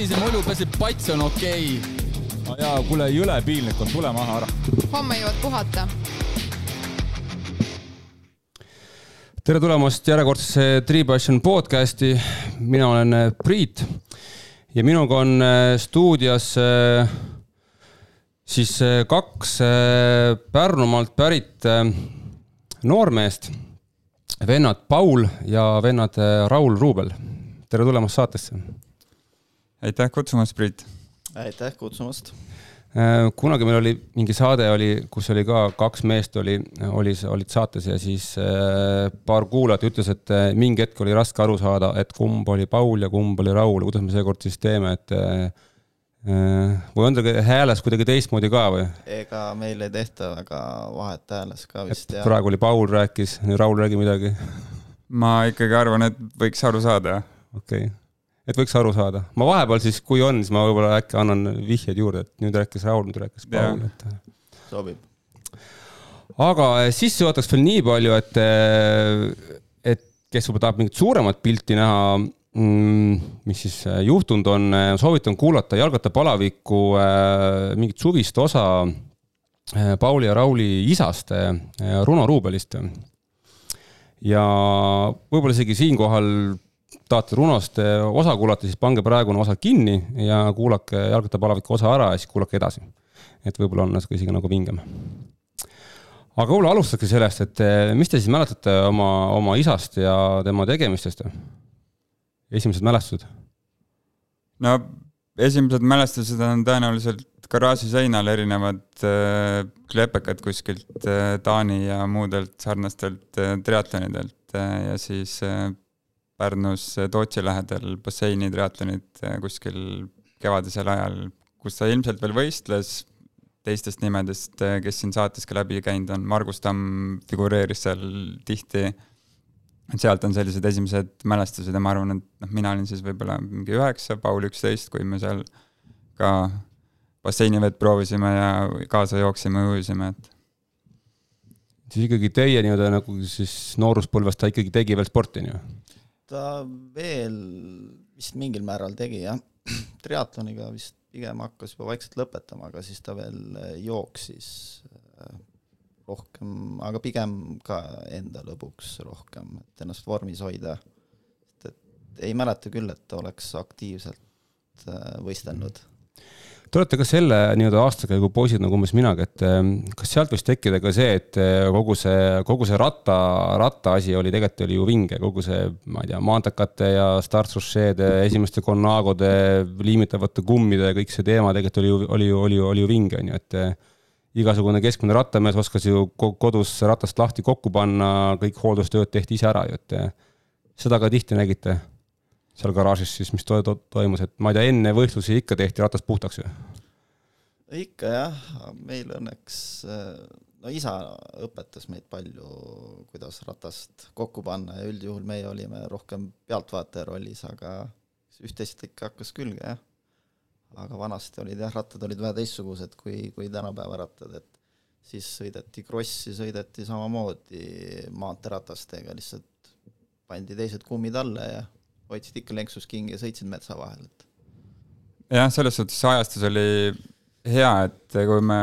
savise mulju, peaasi, et pats on okei okay. no. jaa, kuule, jõle piinlik on, tule maha ära. homme jõuad puhata. tere tulemast järjekordsesse Tree Passion podcasti. mina olen äh, Priit ja minuga on äh, stuudios äh, siis kaks Pärnumaalt pärit noormeest, vennad Paul ja vennad Raul Ruubel. tere tulemast saatesse aitäh kutsumast, Priit! aitäh kutsumast! Äh, kunagi meil oli mingi saade oli, kus oli ka kaks meest oli, oli, olid saates ja siis äh, paar kuulajat ütles, et äh, mingi hetk oli raske aru saada, et kumb oli Paul ja kumb oli Raul, kuidas me seekord siis teeme, et või on ta hääles kuidagi teistmoodi ka või? ega meil ei tehta väga vahet hääles ka vist. praegu oli Paul rääkis, Raul räägi midagi. ma ikkagi arvan, et võiks aru saada. okei okay et võiks aru saada. ma vahepeal siis, kui on, siis ma võib-olla äkki annan vihjeid juurde, et nüüd rääkis Raul, nüüd rääkis Paul, et. sobib. aga eh, sissejuhatuseks veel nii palju, et, eh, et kes võib-olla tahab mingit suuremat pilti näha mm,, mis siis juhtunud on, soovitan kuulata Jalgrattapalaviku mingit suvist osa Pauli ja Rauli isast, Runo Ruubelist. ja võib-olla isegi siinkohal tahate Runost eh, osa kuulata, siis pange praegune osa kinni ja kuulake jalgrattapalaviku osa ära ja siis kuulake edasi. et võib-olla on natuke isegi nagu vingem. aga võib-olla alustage sellest, et eh, mis te siis mäletate oma, oma isast ja tema tegemistest? esimesed mälestused? no esimesed mälestused on tõenäoliselt garaaži seinal erinevad äh, klepekad kuskilt äh, Taani ja muudelt sarnastelt äh, triatlonidelt ja siis Pärnus Tootsi lähedal basseini triatlonid eh, kuskil kevadisel ajal, kus ta ilmselt veel võistles, teistest nimedest, eh, kes siin saates ka läbi käinud on, Margus Tamm figureeris seal tihti, et sealt on sellised esimesed mälestused ja ma arvan, et noh, mina olin siis võib-olla mingi üheksa, Paul üksteist, kui me seal ka basseinivett proovisime ja kaasa jooksime, ujusime, et siis ikkagi teie nii-öelda nagu siis nooruspõlves ta ikkagi tegi veel sporti, on ju? Ta veel vist mingil määral tegi jah, triatloniga vist pigem hakkas juba vaikselt lõpetama, aga siis ta veel äh, jooksis äh, rohkem, aga pigem ka enda lõbuks rohkem, et ennast vormis hoida. et ei mäleta küll, et oleks aktiivselt äh, võistelnud Te olete ka selle nii-öelda aastakäigu poisid nagu umbes minagi, et ehm, kas sealt võis tekkida ka see, et eh, kogu see, kogu see ratta, ratta asi oli tegelikult oli ju vinge, kogu see, ma ei tea, maantakate ja startrušeede, esimeste Conagode, liimitavate kummide, kõik see teema tegelikult oli ju, oli ju, oli ju, oli ju vinge, on ju, et eh, igasugune keskmine rattamees oskas ju kodus ratast lahti kokku panna, kõik hooldustööd tehti ise ära ju, et seda ka tihti nägite seal garaažis siis, mis to to toimus, et ma ei tea, enne võistlusi ikka tehti ratast puhtaks ju? ikka jah, meil õnneks, no isa õpetas meid palju, kuidas ratast kokku panna ja üldjuhul meie olime rohkem pealtvaataja rollis, aga üht-teist ikka hakkas külge jah. aga vanasti olid jah, rattad olid vähe teistsugused kui, kui tänapäeva rattad, et siis sõideti krossi, sõideti samamoodi maanteeratastega, lihtsalt pandi teised kummid alla ja hoidsid ikka lenksus kingi ja sõitsid metsa vahel, et. jah, selles suhtes see ajastus oli hea, et kui me,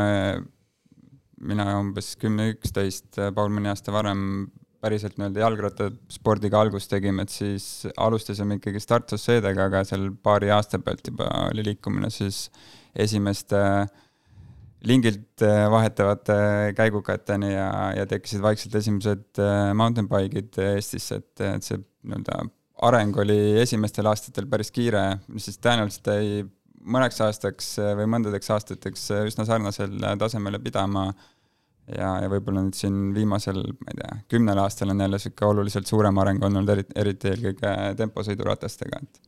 mina umbes kümme, üksteist, Paul mõni aasta varem päriselt nii-öelda jalgrattaspordiga algust tegime, et siis alustasime ikkagi startsusseedega, aga seal paari aasta pealt juba oli liikumine siis esimeste lingilt vahetavate käigukateni ja, ja tekkisid vaikselt esimesed mountain bike'id Eestisse, et, et see nii-öelda areng oli esimestel aastatel päris kiire, mis siis tõenäoliselt jäi mõneks aastaks või mõndadeks aastateks üsna sarnasel tasemele pidama. Ja, ja võib-olla nüüd siin viimasel, ma ei tea, kümnel aastal on jälle niisugune oluliselt suurem areng olnud, eriti, eriti eelkõige temposõiduratastega, et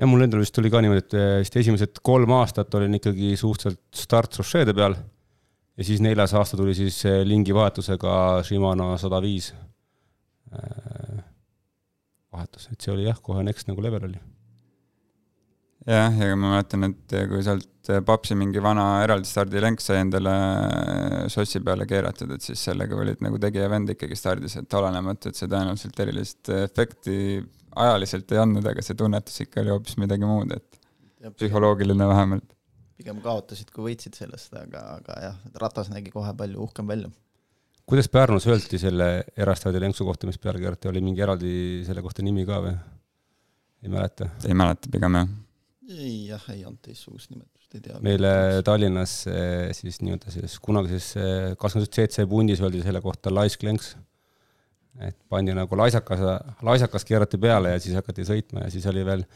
ja mul endal vist tuli ka niimoodi, et vist esimesed kolm aastat olin ikkagi suhteliselt start-Rochee'de peal. Ja siis neljas aasta tuli siis lingi vahetusega Shimano sada viis vahetus, et see oli jah, kohe next nagu level oli. jah, ja ma mäletan, et kui sealt papsi mingi vana eraldi stardilenk sai endale sossi peale keeratud, et siis sellega olid nagu tegija vend ikkagi stardis, et olenemata, et see tõenäoliselt erilist efekti ajaliselt ei andnud, aga see tunnetus ikka oli hoopis midagi muud, et Ja psühholoogiline vähemalt. pigem kaotasid, kui võitsid sellest, aga, aga jah, ratas nägi kohe palju uhkem välja. Kuidas Pärnus öeldi selle erastaadi lenksu kohta, mis peale keerati, oli mingi eraldi selle kohta nimi ka või? ei mäleta. ei mäleta pigem jah. ei jah, ei olnud teistsugust nimetust, ei tea. meile Tallinnas eh, siis nii-öelda siis kunagises kakskümmend üks CC pundis öeldi selle kohta laisk lenks. et pandi nagu laisakas, laisakas keerati peale ja siis hakati sõitma ja siis oli veel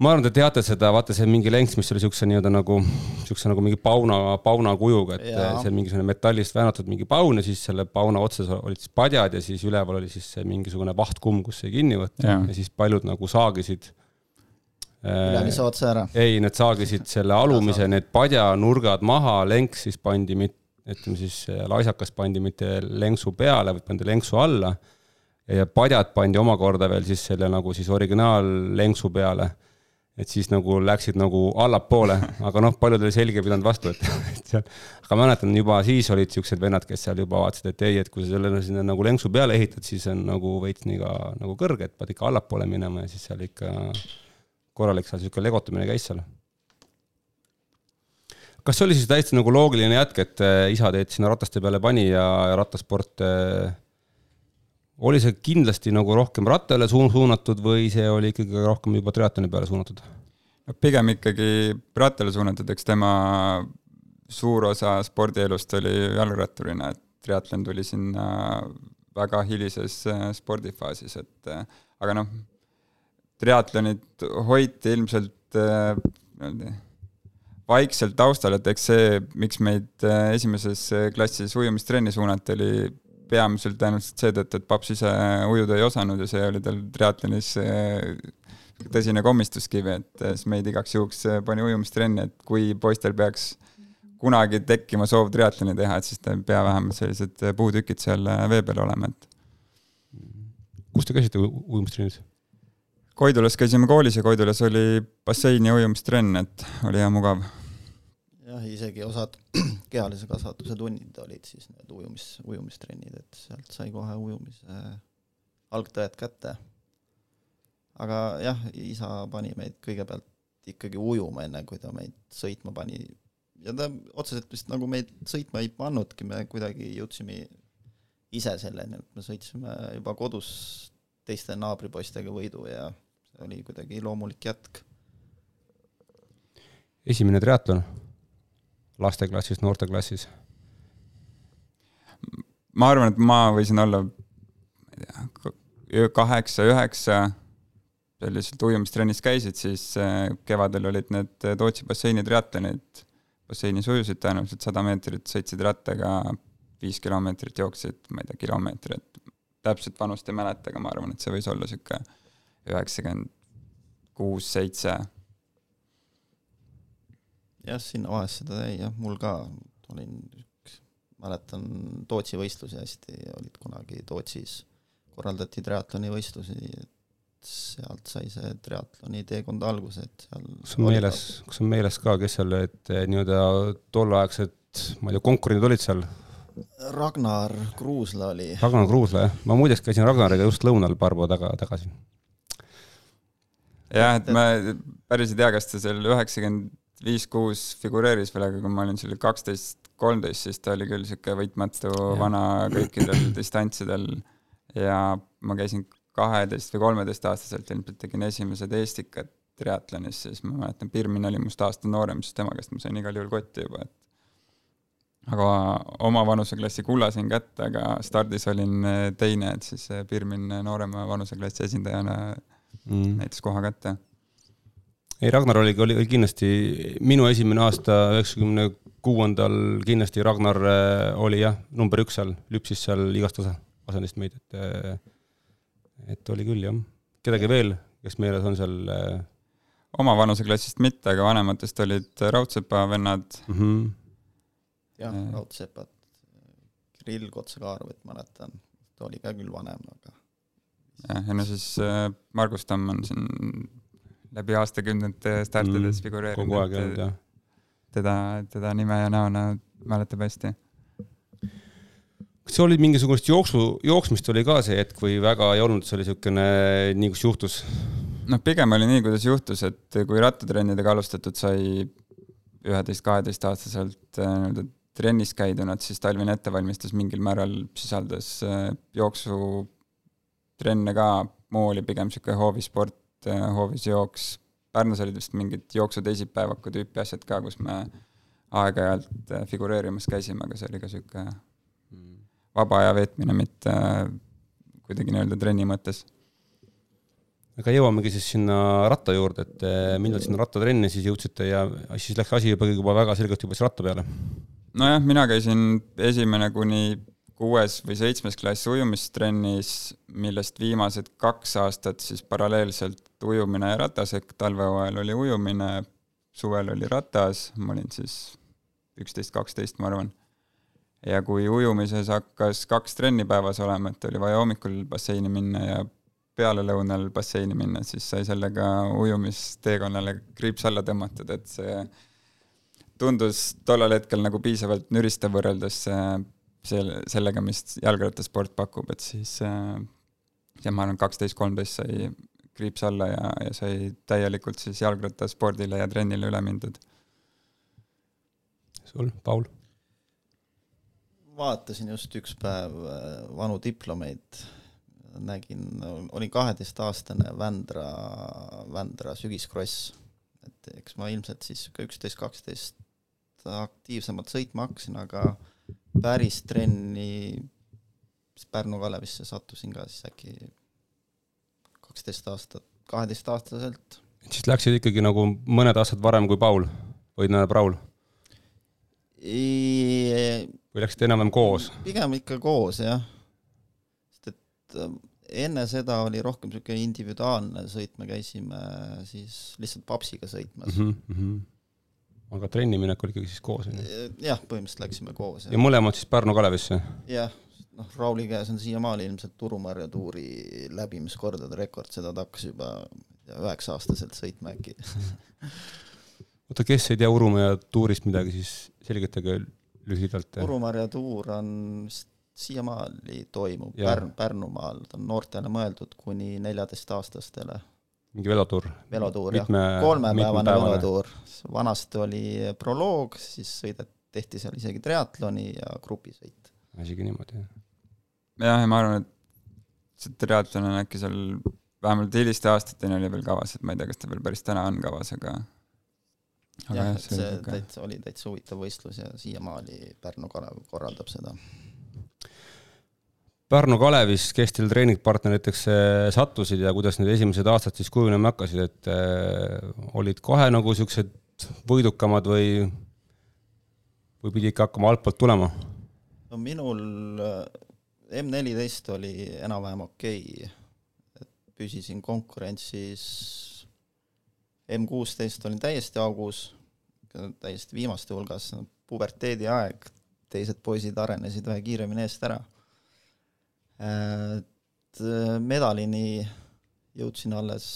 ma arvan, te teate seda, vaata see mingi lenks, mis oli siukse nii-öelda nagu, siukse nagu mingi pauna, pauna kujuga, et ja. see on mingisugune metallist väänatud mingi paun ja siis selle pauna otsas olid siis padjad ja siis üleval oli siis see mingisugune vahtkumm, kus sai kinni võtta ja, ja siis paljud nagu saagisid. ülemise otsa ära. ei, need saagisid selle alumise, need padjanurgad maha, lenks siis pandi mit-, ütleme siis laisakas pandi mitte lenksu peale, vaid pandi lenksu alla. ja padjad pandi omakorda veel siis selle nagu siis originaallenksu peale et siis nagu läksid nagu allapoole, aga noh, paljudel selge ei pidanud vastu, et, et seal, aga mäletan juba siis olid siuksed vennad, kes seal juba vaatasid, et ei, et kui sa selle sinna nagu lenksu peale ehitad, siis on nagu veits nii ka nagu kõrge, et pead ikka allapoole minema ja siis seal ikka korralik seal sihuke legotamine käis seal. kas see oli siis täiesti nagu loogiline jätk, et äh, isa teid sinna rataste peale pani ja, ja rattasport äh, oli see kindlasti nagu rohkem rattale suunatud või see oli ikkagi rohkem juba triatloni peale suunatud? no pigem ikkagi rattale suunatud, eks tema suur osa spordielust oli jalgratturina, et triatlon tuli sinna väga hilises äh, spordifaasis, et äh, aga noh, triatlonit hoiti ilmselt äh, niimoodi vaikselt taustal, et eks see, miks meid esimeses klassis ujumistrenni suunati, oli peamiselt tõenäoliselt seetõttu, et paps ise ujuda ei osanud ja see oli tal triatlonis tõsine komistuskivi, et siis meid igaks juhuks pani ujumistrenni, et kui poistel peaks kunagi tekkima soov triatloni teha, et siis ta ei pea vähemalt sellised puutükid seal vee peal olema, et. kus te käisite ujumistrennis? Koidulas käisime koolis ja Koidulas oli bassein ja ujumistrenn, et oli hea mugav jah, isegi osad kehalise kasvatuse tunnid olid siis need ujumis, ujumistrennid, et sealt sai kohe ujumise algtõed kätte. aga jah, isa pani meid kõigepealt ikkagi ujuma, enne kui ta meid sõitma pani. ja ta otseselt vist nagu meid sõitma ei pannudki, me kuidagi jõudsime ise selleni, et me sõitsime juba kodus teiste naabripoistega võidu ja see oli kuidagi loomulik jätk. esimene triatlon lasteklassis, noorteklassis? ma arvan, et ma võisin olla, ma ei tea, kaheksa, üheksa, selliselt ujumistrennis käisid, siis äh, kevadel olid need Tootsi basseini triatlonid, basseinis ujusid tõenäoliselt sada meetrit, sõitsid rattaga, viis kilomeetrit jooksid, ma ei tea, kilomeetri, et täpset vanust ei mäleta, aga ma arvan, et see võis olla niisugune üheksakümmend kuus, seitse jah, sinna vahest seda jäi jah, mul ka, olin üks, mäletan Tootsi võistlusi hästi, olid kunagi Tootsis, korraldati triatloni võistlusi, et sealt sai see triatloni teekond alguse, et seal kas on meeles, kas on meeles ka, kes seal need eh, nii-öelda tolleaegsed, ma ei tea, konkurendid olid seal? Ragnar Kruusla oli. Ragnar Kruusla, jah. ma muideks käisin Ragnariga just lõunal paar päeva taga, tagasi. jah, et ma päris ei tea, kas ta seal üheksakümmend viis-kuus figureeris veel, aga kui ma olin seal kaksteist, kolmteist, siis ta oli küll niisugune võitmatu ja. vana kõikidel distantsidel ja ma käisin kaheteist või kolmeteistaastaselt ilmselt tegin esimesed Estikad triatlonis, siis ma mäletan, Pirmin oli must aasta noorem, siis tema käest ma sain igal juhul kotti juba, et aga oma vanuseklassi kullasin kätte, aga stardis olin teine, et siis Pirmin noorema vanuseklassi esindajana mm. näitas koha kätte ei, Ragnar oli, kindlasti minu esimene aasta üheksakümne kuuendal kindlasti Ragnar äh, oli jah, number üks seal, lüpsis seal igast osa, asendist meid, et äh, et oli küll jah. kedagi veel, kes meeles on seal? Äh? oma vanuseklassist mitte, aga vanematest olid Raudsepa vennad mm. -hmm. jah, Raudsepad, Kirill Kotsakaarvit mäletan, ta oli ka küll vanem, aga jah, ja no siis Margus Tamm on siin läbi aastakümnete startides mm, figureerinud. kogu aeg olnud, jah. teda, teda nime ja näona mäletab hästi. kas see oli mingisugust jooksu, jooksmist oli ka see hetk või väga ei olnud, see oli niisugune, nii kus juhtus? noh, pigem oli nii, kuidas juhtus, et kui rattatrennidega alustatud sai üheteist-kaheteistaastaselt äh, nii-öelda trennis käidunad, siis talvine ettevalmistus mingil määral sisaldas äh, jooksutrenne ka, muu oli pigem niisugune hoovisport, äh, hoovis jooks. Pärnus olid vist mingid jooksu teisipäevaku tüüpi asjad ka, kus me aeg-ajalt figureerimas käisime, aga see oli ka niisugune vaba aja veetmine, mitte kuidagi nii-öelda trenni mõttes. aga jõuamegi siis sinna ratta juurde, et millal sinna rattatrenni siis jõudsite ja siis läks asi juba, juba väga selgelt juba siis ratta peale? nojah, mina käisin esimene kuni kuues või seitsmes klass ujumistrennis, millest viimased kaks aastat siis paralleelselt ujumine ja ratas, ehk talvehooajal oli ujumine, suvel oli ratas, ma olin siis üksteist, kaksteist, ma arvan. Ja kui ujumises hakkas kaks trenni päevas olema, et oli vaja hommikul basseini minna ja pealelõunal basseini minna, siis sai sellega ujumisteekonnale kriips alla tõmmatud, et see tundus tollel hetkel nagu piisavalt nüristav võrreldes selle, sellega, mis jalgrattasport pakub, et siis ja ma arvan, kaksteist, kolmteist sai kriips alla ja, ja sai täielikult siis jalgrattaspordile ja trennile üle mindud. sul, Paul vaatasin just üks päev äh, vanu diplomeid, nägin, olin kaheteistaastane Vändra, Vändra sügiskross. et eks ma ilmselt siis sihuke üksteist, kaksteist aktiivsemalt sõitma hakkasin, aga päris trenni Pärnu Kalevisse sattusin ka siis äkki kaksteist aastat, kaheteistaastaselt. siis läksid ikkagi nagu mõned aastad varem kui Paul või tähendab Raul? või läksite enam-vähem koos? pigem ikka koos, jah. sest et ähm, enne seda oli rohkem niisugune individuaalne sõit, me käisime siis lihtsalt papsiga sõitmas mm. -hmm. Aga trenniminek oli ikkagi siis koos, on ju? jah, põhimõtteliselt läksime koos. ja mõlemad siis Pärnu Kalevisse? jah, noh, Rauli käes on siiamaani ilmselt Turumarja tuuri läbimiskordade rekord, seda ta hakkas juba üheksa-aastaselt sõitma äkki oota, kes ei tea Urumäe tuurist midagi, siis selgitage lühidalt. Urumarja tuur on vist siiamaani toimub Pärn, Pärnumaal, ta on noortele mõeldud kuni neljateistaastastele. Mingi velotuur? velotuur jah, kolmepäevane velotuur. vanasti oli proloog, siis sõidet-, tehti seal isegi triatloni ja grupisõit. isegi niimoodi, jah? jah, ja ma arvan, et see triatlon on äkki seal vähemalt hiliste aastateni oli veel kavas, et ma ei tea, kas ta veel päris täna on kavas, aga jah, et see täitsa, oli täitsa huvitav võistlus ja siiamaani Pärnu Kalev korraldab seda. Pärnu Kalevis, kes teil treeningpartneriteks äh, sattusid ja kuidas need esimesed aastad siis kujunema hakkasid, et äh, olid kohe nagu siuksed võidukamad või, või pidi ikka hakkama altpoolt tulema? no minul äh, M neliteist oli enam-vähem okei okay., et püsisin konkurentsis M kuusteist olin täiesti augus, täiesti viimaste hulgas, puberteedi aeg, teised poisid arenesid vähe kiiremini eest ära. Et äh, medalini jõudsin alles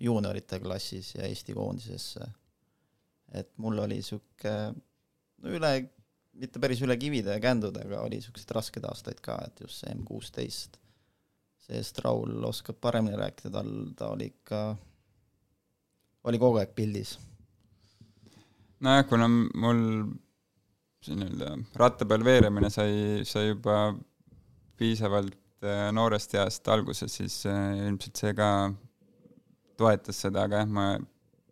juuniorite klassis ja Eesti koondisesse. et mul oli sihuke no üle, mitte päris üle kivide ja kändude, aga oli siukseid raskeid aastaid ka, et just see M kuusteist. see-eest Raul oskab paremini rääkida, tal, ta oli ikka oli kogu aeg pildis? nojah, kuna mul see nii-öelda ratta peal veeremine sai, sai juba piisavalt äh, noorest east alguse, siis äh, ilmselt see ka toetas seda, aga jah, ma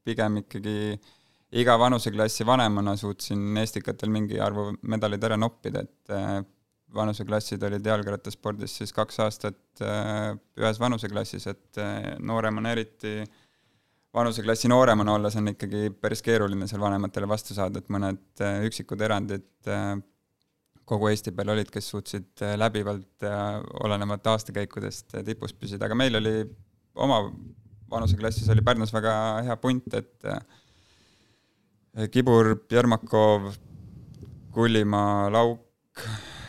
pigem ikkagi iga vanuseklassi vanemana suutsin Estikatel mingi arvu medaleid ära noppida, et äh, vanuseklassid olid jalgrattaspordis siis kaks aastat ühes vanuseklassis, et nooremana eriti vanuseklassi nooremana olles on ikkagi päris keeruline seal vanematele vastu saada, et mõned üksikud erandid kogu Eesti peal olid, kes suutsid äh, läbivalt olenemata aastakäikudest tipus püsida, aga meil oli oma vanuseklassis oli Pärnus väga hea punt, et Kibur, Jermakov, Kullimaa, Lauk,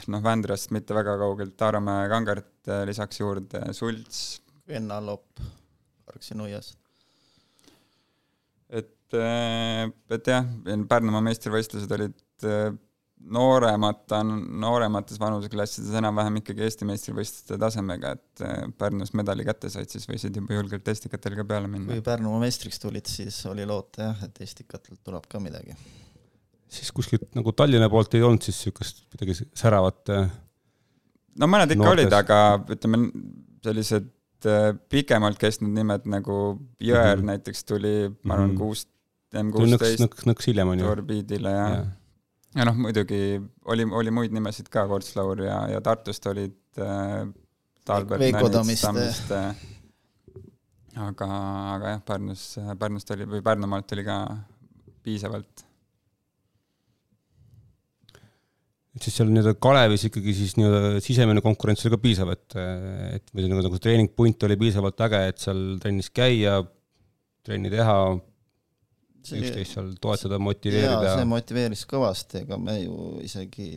noh, Vändrast mitte väga kaugelt, Taaramäe, Kangert lisaks juurde, Sults. Venna Lopp, Arksinuiast et, äh, et jah, Pärnumaa meistrivõistlused olid nooremate, nooremates vanuseklassides enam-vähem ikkagi Eesti meistrivõistluste tasemega, et äh, Pärnus medali kätte said, siis võisid juba julgelt Estikatel ka peale minna. kui Pärnu meistriks tulid, siis oli loota jah, et Estikatelt tuleb ka midagi. siis kuskilt nagu Tallinna poolt ei olnud siis niisugust midagi säravat? Äh, no mõned ikka noortes. olid, aga ütleme, sellised äh, pikemalt kestnud nimed nagu Jõer mm -hmm. näiteks tuli, ma arvan, mhm. kuus, M kuusteist. nõks, nõks, nõks hiljem on ju. orbiidile ja, ja ja noh, muidugi oli, oli muid nimesid ka, Kortslaur ja, ja Tartust olid äh, Talbert, Nänits, Tammiste, aga, aga jah, Pärnus, Pärnust oli või Pärnumaalt oli ka piisavalt. et siis seal nii-öelda Kalevis ikkagi siis nii-öelda sisemine konkurents oli ka piisav, et, et või nagu, nagu treeningpunt oli piisavalt äge, et seal trennis käia, trenni teha üksteist seal toetada, motiveerida. see motiveeris kõvasti, ega me ju isegi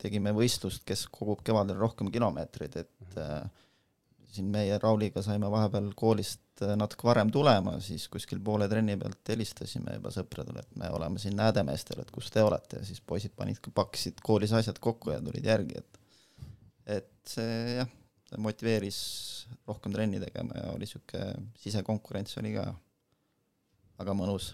tegime võistlust, kes kogub kevadel rohkem kilomeetreid, et äh, siin meie Rauliga saime vahepeal koolist äh, natuke varem tulema, siis kuskil poole trenni pealt helistasime juba sõpradele, et me oleme siin Näädemeestel, et kus te olete ja siis poisid panid, pakkisid koolis asjad kokku ja tulid järgi, et et see jah, motiveeris rohkem trenni tegema ja oli niisugune sisekonkurents oli ka väga mõnus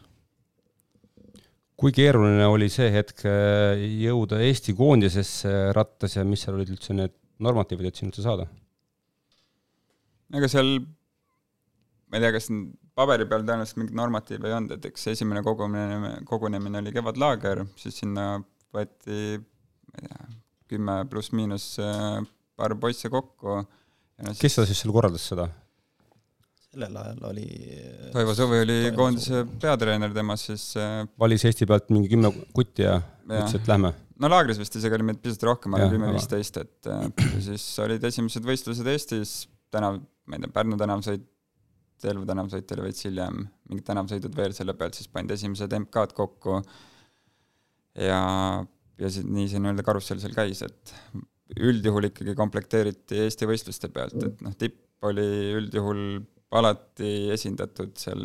kui keeruline oli see hetk äh, jõuda Eesti koondisesse rattas ja mis seal olid üldse need normatiivid, et sinna üldse saada? ega seal, ma ei tea, kas paberi peal tõenäoliselt mingit normatiivi ei olnud, et eks esimene kogunemine, kogunemine oli kevadlaager, siis sinna võeti, ma ei tea, kümme pluss-miinus äh, paar poisse kokku. No, kes seda siis seal korraldas, seda? Sellel ajal oli Toivo Suvi oli koondise peatreener, tema siis äh, valis Eesti pealt mingi kümme kutti ja, ja. ütles, et lähme? no laagris vist isegi oli meid pisut rohkem, oli kümme-viisteist, et äh, siis olid esimesed võistlused Eestis, tänav, ma ei tea, Pärnu tänavasõit, Elva tänavasõit oli veits hiljem, mingid tänavasõidud veel selle pealt, siis pandi esimesed MK-d kokku ja, ja siis nii see nii-öelda karussell seal käis, et üldjuhul ikkagi komplekteeriti Eesti võistluste pealt, et noh, tipp oli üldjuhul alati esindatud seal,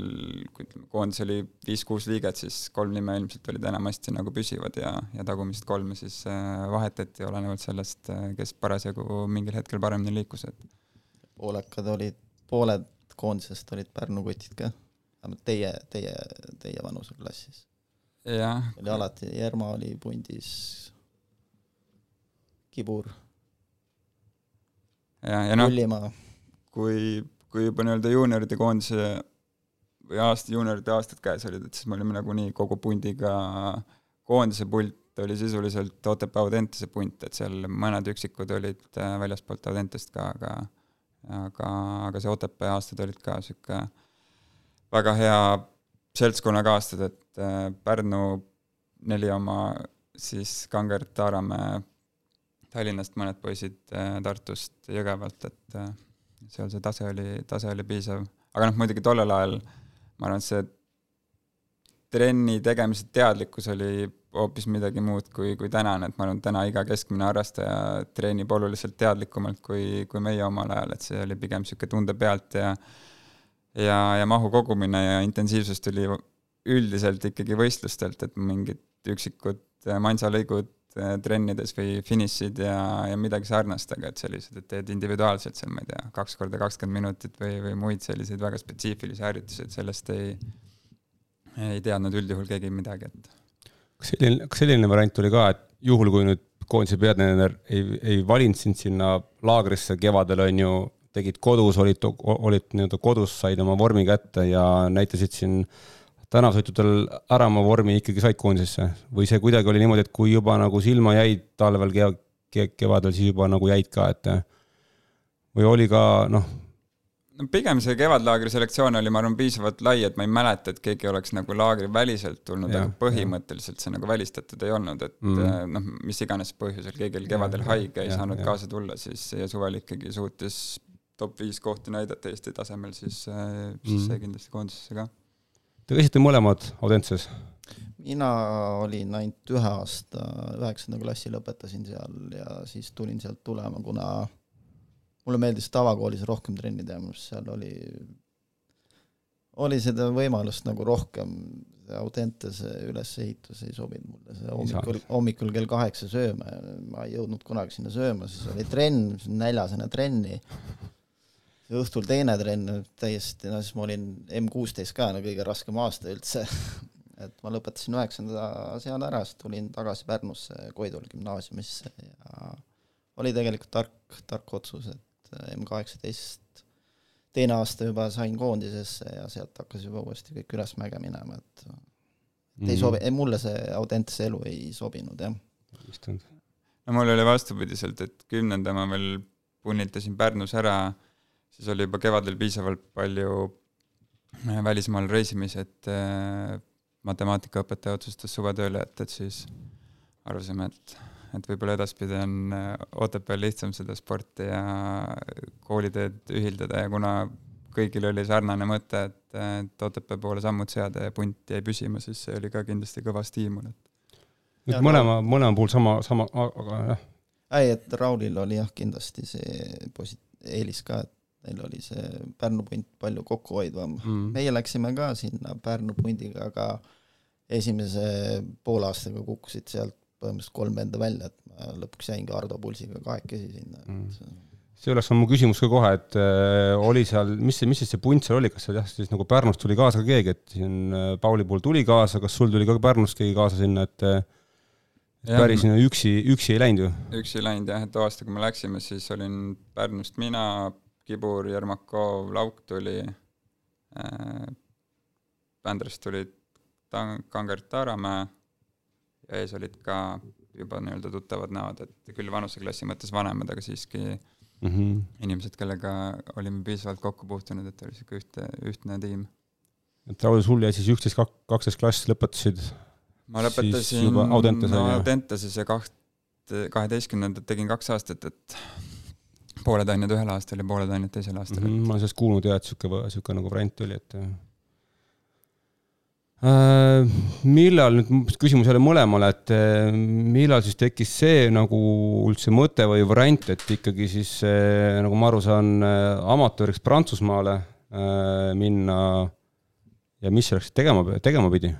kui ütleme, koondis oli viis-kuus liiget, siis kolm nime ilmselt olid enamasti nagu püsivad ja, ja tagumist kolme siis äh, vahetati olenevalt sellest, äh, kes parasjagu mingil hetkel paremini liikus, et poolekad olid, pooled koondisest olid Pärnu kutid ka, vähemalt teie, teie, teie vanuseklassis. oli alati, Jerma oli pundis, Kibur. ja, ja noh, kui kui juba nii-öelda juunioride koondise või aasta, juunioride aastad käes olid, et siis me olime nagunii kogu pundiga, koondise pult oli sisuliselt Otepää Audentese punt, et seal mõned üksikud olid äh, väljaspoolt Audentest ka, aga aga, aga see Otepää aastad olid ka niisugune väga hea seltskonnaga aastad, et äh, Pärnu neli oma siis Kangert, Taaramäe, Tallinnast mõned poisid äh, Tartust, Jõgevalt, et seal see tase oli, tase oli piisav. aga noh, muidugi tollel ajal ma arvan, et see trenni tegemise teadlikkus oli hoopis midagi muud kui, kui tänane, et ma arvan, et täna iga keskmine harrastaja treenib oluliselt teadlikumalt kui, kui meie omal ajal, et see oli pigem niisugune tunde pealt ja ja, ja mahu kogumine ja intensiivsus tuli üldiselt ikkagi võistlustelt, et mingid üksikud mansalõigud Äh, trennides või finišid ja, ja midagi sarnast, aga et sellised, et teed individuaalselt seal, ma ei tea, kaks korda kakskümmend minutit või, või muid selliseid väga spetsiifilisi harjutusi, et sellest ei, ei teadnud üldjuhul keegi midagi, et. kas selline, kas selline variant oli ka, et juhul, kui nüüd koondise peatreener ei, ei valinud sind sinna laagrisse kevadel, on ju, tegid kodus, olid, olid nii-öelda kodus, said oma vormi kätte ja näitasid siin tänavasõitudel ära oma vormi ikkagi said koondisesse või see kuidagi oli niimoodi, et kui juba nagu silma jäid talvel kev-, kev, kevadel, siis juba nagu jäid ka, et või oli ka noh? no pigem see kevadlaagri selektsioon oli, ma arvan, piisavalt lai, et ma ei mäleta, et keegi oleks nagu laagriväliselt tulnud, aga põhimõtteliselt see nagu välistatud ei olnud, et mm. noh, mis iganes põhjusel, keegi kevadel ja, haige, ei ja, saanud ja. kaasa tulla, siis ja suvel ikkagi suutis top viis kohti näidata Eesti tasemel, siis, siis mm. sai kindlasti koondisesse ka Te käisite mõlemad Audentses? mina olin ainult ühe aasta, üheksanda klassi lõpetasin seal ja siis tulin sealt tulema, kuna mulle meeldis tavakoolis rohkem trenni teha, minu arust seal oli, oli seda võimalust nagu rohkem, see Audentese ülesehitus ei sobinud mulle, see hommikul, hommikul kell kaheksa sööma, ma ei jõudnud kunagi sinna sööma, siis oli trenn, näljasena trenni, õhtul teine trenn, täiesti, no siis ma olin M kuusteist ka, no kõige raskem aasta üldse et ma lõpetasin üheksanda seal ära, siis tulin tagasi Pärnusse Koidula gümnaasiumisse ja oli tegelikult tark, tark otsus, et M kaheksateist teine aasta juba sain koondisesse ja sealt hakkas juba uuesti kõik ülesmäge minema, et et mm. ei mhm. sobi, mulle see Audentese elu ei sobinud, jah. no mul oli vastupidiselt, et kümnenda ma veel punnitasin Pärnus ära, siis oli juba kevadel piisavalt palju äh, välismaal reisimisi, et äh, matemaatikaõpetaja otsustas suvetööle jätta, et siis arvasime, et et võib-olla edaspidi on äh, Otepääl lihtsam seda sporti ja kooliteed ühildada ja kuna kõigil oli sarnane mõte, et, et Otepää poole sammud seada ja punt jäi püsima, siis see oli ka kindlasti kõva stiimul, et. et mõlema mõlema puhul sama, sama, aga jah. ei, et Raulil oli jah, kindlasti see posi-, eelis ka, et neil oli see Pärnu punt palju kokkuhoidvam. Mm.. meie läksime ka sinna Pärnu pundiga, aga esimese poolaastaga kukkusid sealt põhimõtteliselt kolm venda välja, et ma lõpuks jäingi Ardo Pulsiga kahekesi sinna mm.. see oleks mu küsimus ka kohe, et äh, oli seal, mis see, mis siis see punt seal oli, kas seal jah, siis nagu Pärnust tuli kaasa ka keegi, et siin äh, Pauli puhul tuli kaasa, kas sul tuli ka Pärnust keegi kaasa sinna, et äh, et ja, päris üksi, üksi ei läinud ju? üksi ei läinud jah, et too aasta, kui me läksime, siis olin Pärnust mina, Kibur, Jermakov, Lauk tuli äh,, Vändrast tulid Tang-, Kangert Taaramäe ja ees olid ka juba nii-öelda tuttavad näod, et küll vanuseklassi mõttes vanemad, aga siiski mm -hmm. inimesed, kellega olime piisavalt kokku puutunud, et oli niisugune ühte, ühtne tiim. et Raul, sul jäi siis üksteist, kaksteist klass lõpetasid? ma lõpetasin no, Audenteses ja kaht, kaheteistkümnendat tegin kaks aastat, et pooled ained ühel aastal ja pooled ained teisel aastal mm. -hmm. ma olen sellest kuulnud jah, et niisugune, niisugune nagu variant oli, et Äh, millal nüüd, küsimus jälle mõlemale, et äh, millal siis tekkis see nagu üldse mõte või variant, et ikkagi siis nagu ma aru saan, äh, amatööriks Prantsusmaale minna ja mis selleks tegema, tegema pidi?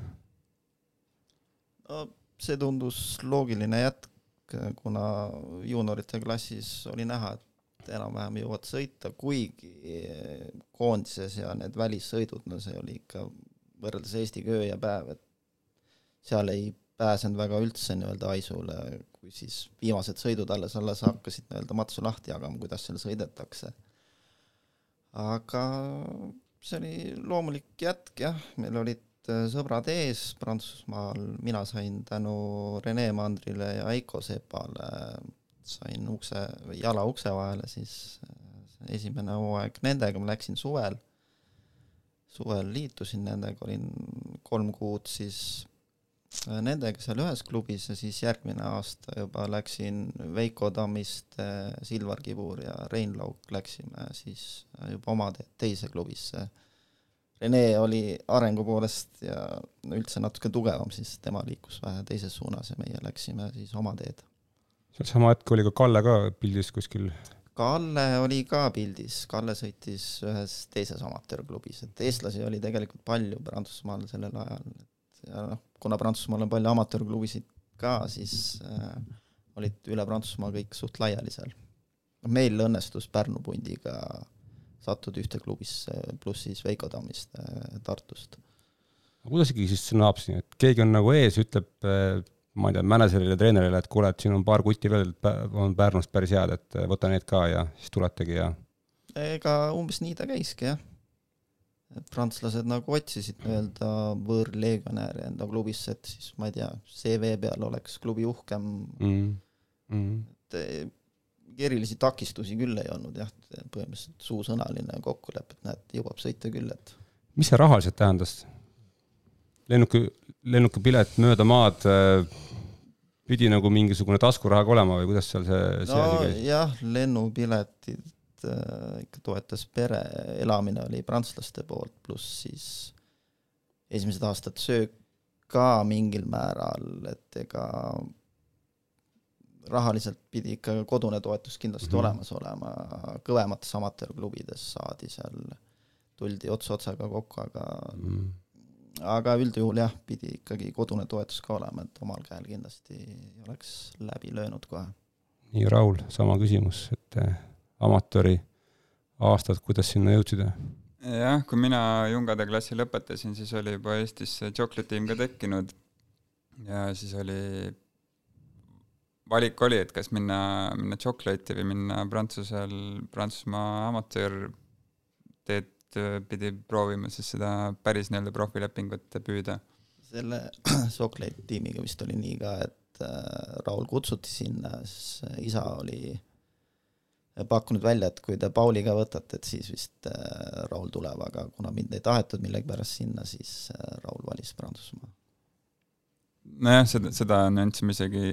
no see tundus loogiline jätk, kuna juuniorite klassis oli näha, et enam-vähem jõuad sõita, kuigi koondises ja need välissõidud, no see oli ikka võrreldes Eestiga öö ja päev, et seal ei pääsenud väga üldse nii-öelda Aisule, kui siis viimased sõidud alles, alles hakkasid nii-öelda matsu lahti jagama, kuidas seal sõidetakse. aga see oli loomulik jätk jah, meil olid äh, sõbrad ees Prantsusmaal, mina sain tänu Rene Mandrile ja Heiko Sepale, sain ukse, jala ukse vahele, siis äh, esimene hooaeg nendega, ma läksin suvel suvel liitusin nendega, olin kolm kuud siis äh, nendega seal ühes klubis ja siis järgmine aasta juba läksin Veiko Tammiste, Silvar Kibur ja Rein Lauk läksime siis äh, juba oma te teise klubisse. Rene oli arengu poolest ja üldse natuke tugevam, siis tema liikus vähe teises suunas ja meie läksime siis oma teed. Sealsama hetk oli ka Kalle ka pildis kuskil. Kalle oli ka pildis, Kalle sõitis ühes teises amatöörklubis, et eestlasi oli tegelikult palju Prantsusmaal sellel ajal, et ja noh, kuna Prantsusmaal on palju amatöörklubisid ka, siis äh, olid üle Prantsusmaa kõik suht laiali seal. meil õnnestus Pärnu pundiga sattuda ühte klubisse, pluss siis Veiko Tammiste Tartust. kuidas ikkagi siis naab siin, et keegi on nagu ees, ütleb äh ma ei tea, mänedžerile, treenerile, et kuule, et siin on paar kutti veel, on Pärnust päris head, et võta need ka ja siis tuletegi ja. ega umbes nii ta käiski jah. prantslased nagu otsisid nii-öelda võõrlegionäri enda klubisse, et siis ma ei tea, CV peal oleks klubi uhkem mm.. Mm. et eh, erilisi takistusi küll ei olnud jah, põhimõtteliselt suusõnaline kokkulepe, et näed, jõuab sõita küll, et. mis see rahaliselt tähendas? Lennuki, lennukipilet mööda maad äh, pidi nagu mingisugune taskurahaga olema või kuidas seal see, see no asi käis? jah, lennupiletid äh, ikka toetas pere, elamine oli prantslaste poolt, pluss siis esimesed aastad söök ka mingil määral, et ega rahaliselt pidi ikka kodune toetus kindlasti mm -hmm. olemas olema, kõvemates amatöörklubides saadi seal tuldi ots otsaga kokku, aga mm. Aga üldjuhul jah, pidi ikkagi kodune toetus ka olema, et omal käel kindlasti ei oleks läbi löönud kohe. nii, Raul, sama küsimus, et äh, amatööri aastad, kuidas sinna jõudsid? jah, kui mina Jungade klassi lõpetasin, siis oli juba Eestis see Chocolate tiim ka tekkinud ja siis oli valik oli, et kas minna, minna Chocolate'i või minna Prantsusel, Prantsusmaa amatöörteed pidi proovima siis seda päris nii-öelda profilepingut püüda. selle Chocolate tiimiga vist oli nii ka, et äh, Raul kutsuti sinna, siis isa oli pakkunud välja, et kui te Pauliga võtate, et siis vist äh, Raul tuleb, aga kuna mind ei tahetud millegipärast sinna, siis äh, Raul valis Prantsusmaa nojah, seda, seda nüanssi ma isegi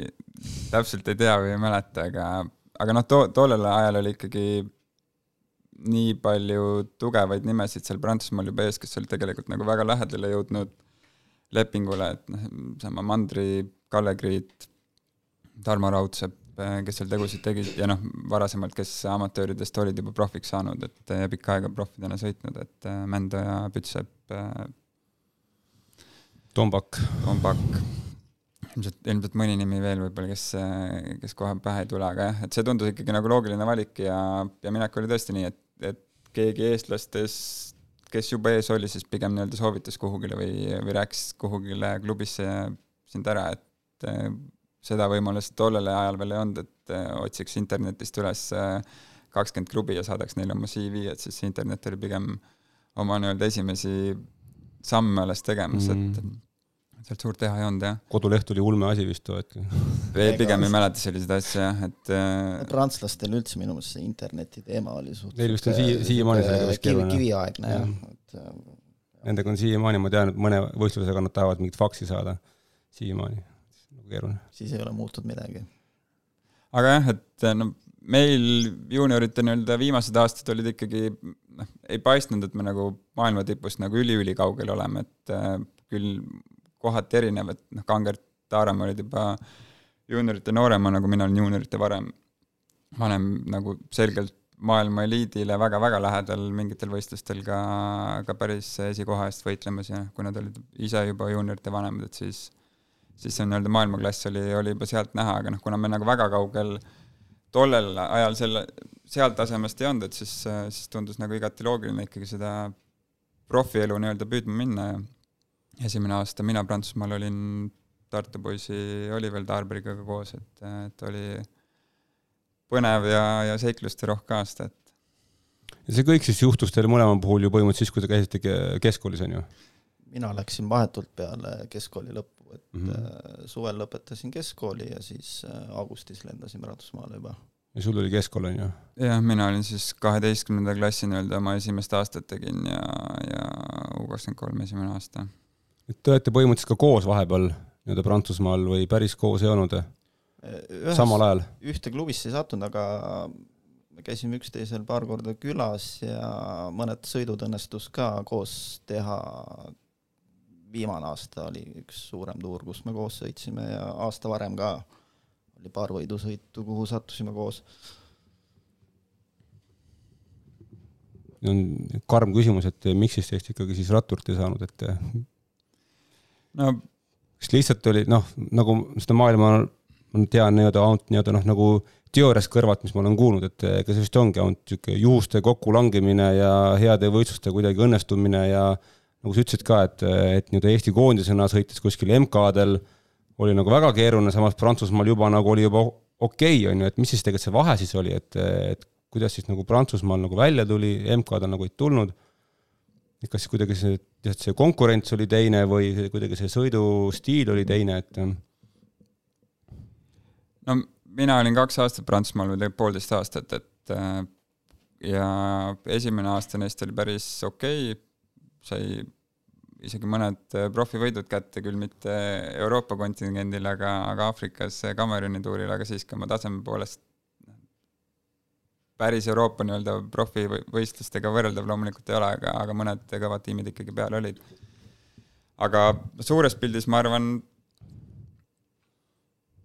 täpselt ei tea või ei mäleta, aga, aga noh, too, tollel ajal oli ikkagi nii palju tugevaid nimesid seal Prantsusmaal juba ees, kes olid tegelikult nagu väga lähedale jõudnud lepingule, et noh, sama Mandri, Kalle Kriit, Tarmo Raudsepp, kes seal tegusid tegid ja noh, varasemalt, kes amatööridest olid juba profiks saanud, et ja pikka aega profidena sõitnud, et Mändo ja Pütsepp. Tombak. Tombak ilmselt, ilmselt mõni nimi veel võib-olla, kes, kes kohe pähe ei tule, aga jah, et see tundus ikkagi nagu loogiline valik ja, ja minek oli tõesti nii, et, et keegi eestlastest, kes juba ees oli, siis pigem nii-öelda soovitas kuhugile või, või rääkis kuhugile klubisse sind ära, et eh, seda võimalust tollel ajal veel ei olnud, et eh, otsiks internetist üles eh, kakskümmend klubi ja saadaks neile oma CV, et siis internet oli pigem oma nii-öelda esimesi samme alles tegemas mm, -hmm. et sealt suurt teha ei olnud jah. koduleht oli ulme asi vist too hetk. ei, pigem ei mäleta selliseid asju jah, et äh.... prantslastel üldse minu meelest see interneti teema oli suht-. Neil vist on sii-, siiamaani sellega vist keeruline. kiviaegne jah, et. Äh, Nendega on siiamaani, ma tean, et mõne võistlusega nad tahavad mingit faksi saada, siiamaani, nagu keeruline. siis ei ole muutunud midagi. aga jah, et no meil juuniorite nii-öelda viimased aastad olid ikkagi noh, ei paistnud, et me nagu maailma tipust nagu üli-ülikaugel oleme, et äh, küll kohati erinev, et noh, Kangert, Taaremaa olid juba juuniorite noorema, nagu mina olin juuniorite varem, vanem nagu selgelt maailma eliidile väga-väga lähedal mingitel võistlustel ka, ka päris esikoha eest võitlemas ja kui nad olid ise juba juuniorite vanemad, et siis siis see nii-öelda maailmaklass oli, oli juba sealt näha, aga noh, kuna me nagu väga kaugel tollel ajal selle, sealt tasemest ei olnud, et siis, siis tundus nagu igati loogiline ikkagi seda profielu nii-öelda püüdma minna ja esimene aasta mina Prantsusmaal olin Tartu poisi Oliver Tarberiga koos, et, et oli põnev ja, ja seiklusterohke aasta, et ja see kõik siis juhtus teil mõlema puhul ju põhimõtteliselt siis, kui te käisite keskkoolis, on ju? mina läksin vahetult peale keskkooli lõppu, et mm -hmm. suvel lõpetasin keskkooli ja siis äh, augustis lendasin Prantsusmaale juba. ja sul oli keskkool, on ju? jah, mina olin siis kaheteistkümnenda klassi nii-öelda oma esimest aastat tegin ja, ja U kakskümmend kolm esimene aasta et te olete põhimõtteliselt ka koos vahepeal nii-öelda Prantsusmaal või päris koos ei olnud? samal ajal? ühte klubisse ei sattunud, aga me käisime üksteisel paar korda külas ja mõned sõidud õnnestus ka koos teha. viimane aasta oli üks suurem tuur, kus me koos sõitsime ja aasta varem ka oli paar võidusõitu, kuhu sattusime koos. on karm küsimus, et miks siis teist ikkagi siis ratturit ei saanud, et no. Kas lihtsalt oli noh, nagu seda maailma ma tean nii-öelda ainult nii-öelda noh, nagu teoorias kõrvalt, mis ma olen kuulnud, et ega see vist ongi ainult niisugune juhuste kokkulangemine ja heade võistluste kuidagi õnnestumine ja nagu sa ütlesid ka, et, et nii-öelda Eesti koondisena sõites kuskil MK-del oli nagu väga keeruline, samas Prantsusmaal juba nagu oli juba okei okay,, on ju, et mis siis tegelikult see vahe siis oli, et, et kuidas siis nagu Prantsusmaal nagu välja tuli, MK-del nagu ei tulnud et kas kuidagi see, see konkurents oli teine või kuidagi see sõidustiil oli teine, et? no mina olin kaks aastat Prantsusmaal või tegelikult poolteist aastat, et äh, ja esimene aasta neist oli päris okei okay., sai isegi mõned profivõidud kätte, küll mitte Euroopa kontingendil, aga, aga Aafrikas Kameruni tuuril, aga siiski oma taseme poolest päris Euroopa nii-öelda profivõistlustega võrreldav loomulikult ei ole, aga, aga mõned kõvad tiimid ikkagi peal olid. aga suures pildis ma arvan,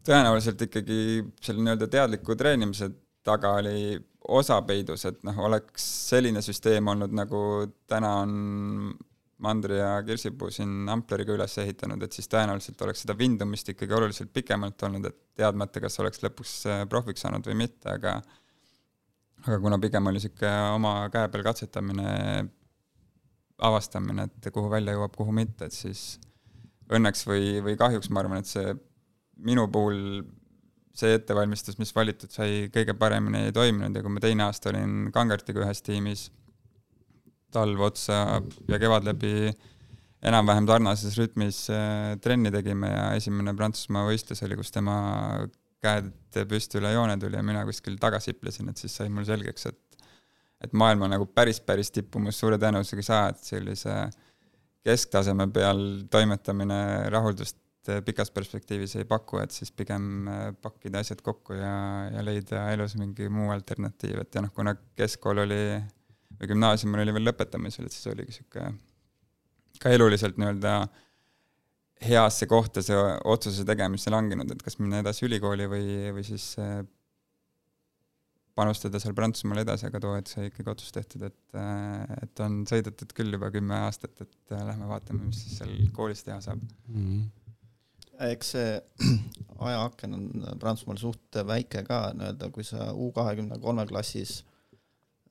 tõenäoliselt ikkagi selle nii-öelda teadliku treenimise taga oli osa peidus, et noh, oleks selline süsteem olnud, nagu täna on Mandri ja Kirsipuu siin ampleriga üles ehitanud, et siis tõenäoliselt oleks seda vindumist ikkagi oluliselt pikemalt olnud, et teadmata, kas oleks lõpuks äh, profiks saanud või mitte, aga aga kuna pigem oli niisugune oma käe peal katsetamine, avastamine, et kuhu välja jõuab, kuhu mitte, et siis õnneks või, või kahjuks ma arvan, et see minu puhul see ettevalmistus, mis valitud sai, kõige paremini ei toiminud. Ja kui ma teine aasta olin Kangertiga ühes tiimis, talv otsa ja kevad läbi enam-vähem sarnases rütmis äh, trenni tegime ja esimene Prantsusmaa võistlus oli, kus tema käed püsti üle joone tuli ja mina kuskil taga siplesin, et siis sai mul selgeks, et et maailma nagu päris, päris tippu ma suure tõenäosusega ei saa, et sellise kesktaseme peal toimetamine rahuldust pikas perspektiivis ei paku, et siis pigem äh, pakkida asjad kokku ja, ja leida elus mingi muu alternatiiv, et ja noh, kuna keskkool oli või gümnaasium oli veel lõpetamisel, et siis oligi niisugune ka eluliselt nii-öelda heasse kohta see otsuse tegemisse langenud, et kas minna edasi ülikooli või, või siis äh, panustada seal Prantsusmaal edasi, aga too hetk sai ikkagi otsus tehtud, et, äh, et on sõidetud küll juba kümme aastat, et lähme vaatame, mis siis seal koolis teha saab mm. -hmm eks see ajaaken on Prantsusmaal suht väike ka nii-öelda, kui sa U kahekümne kolme klassis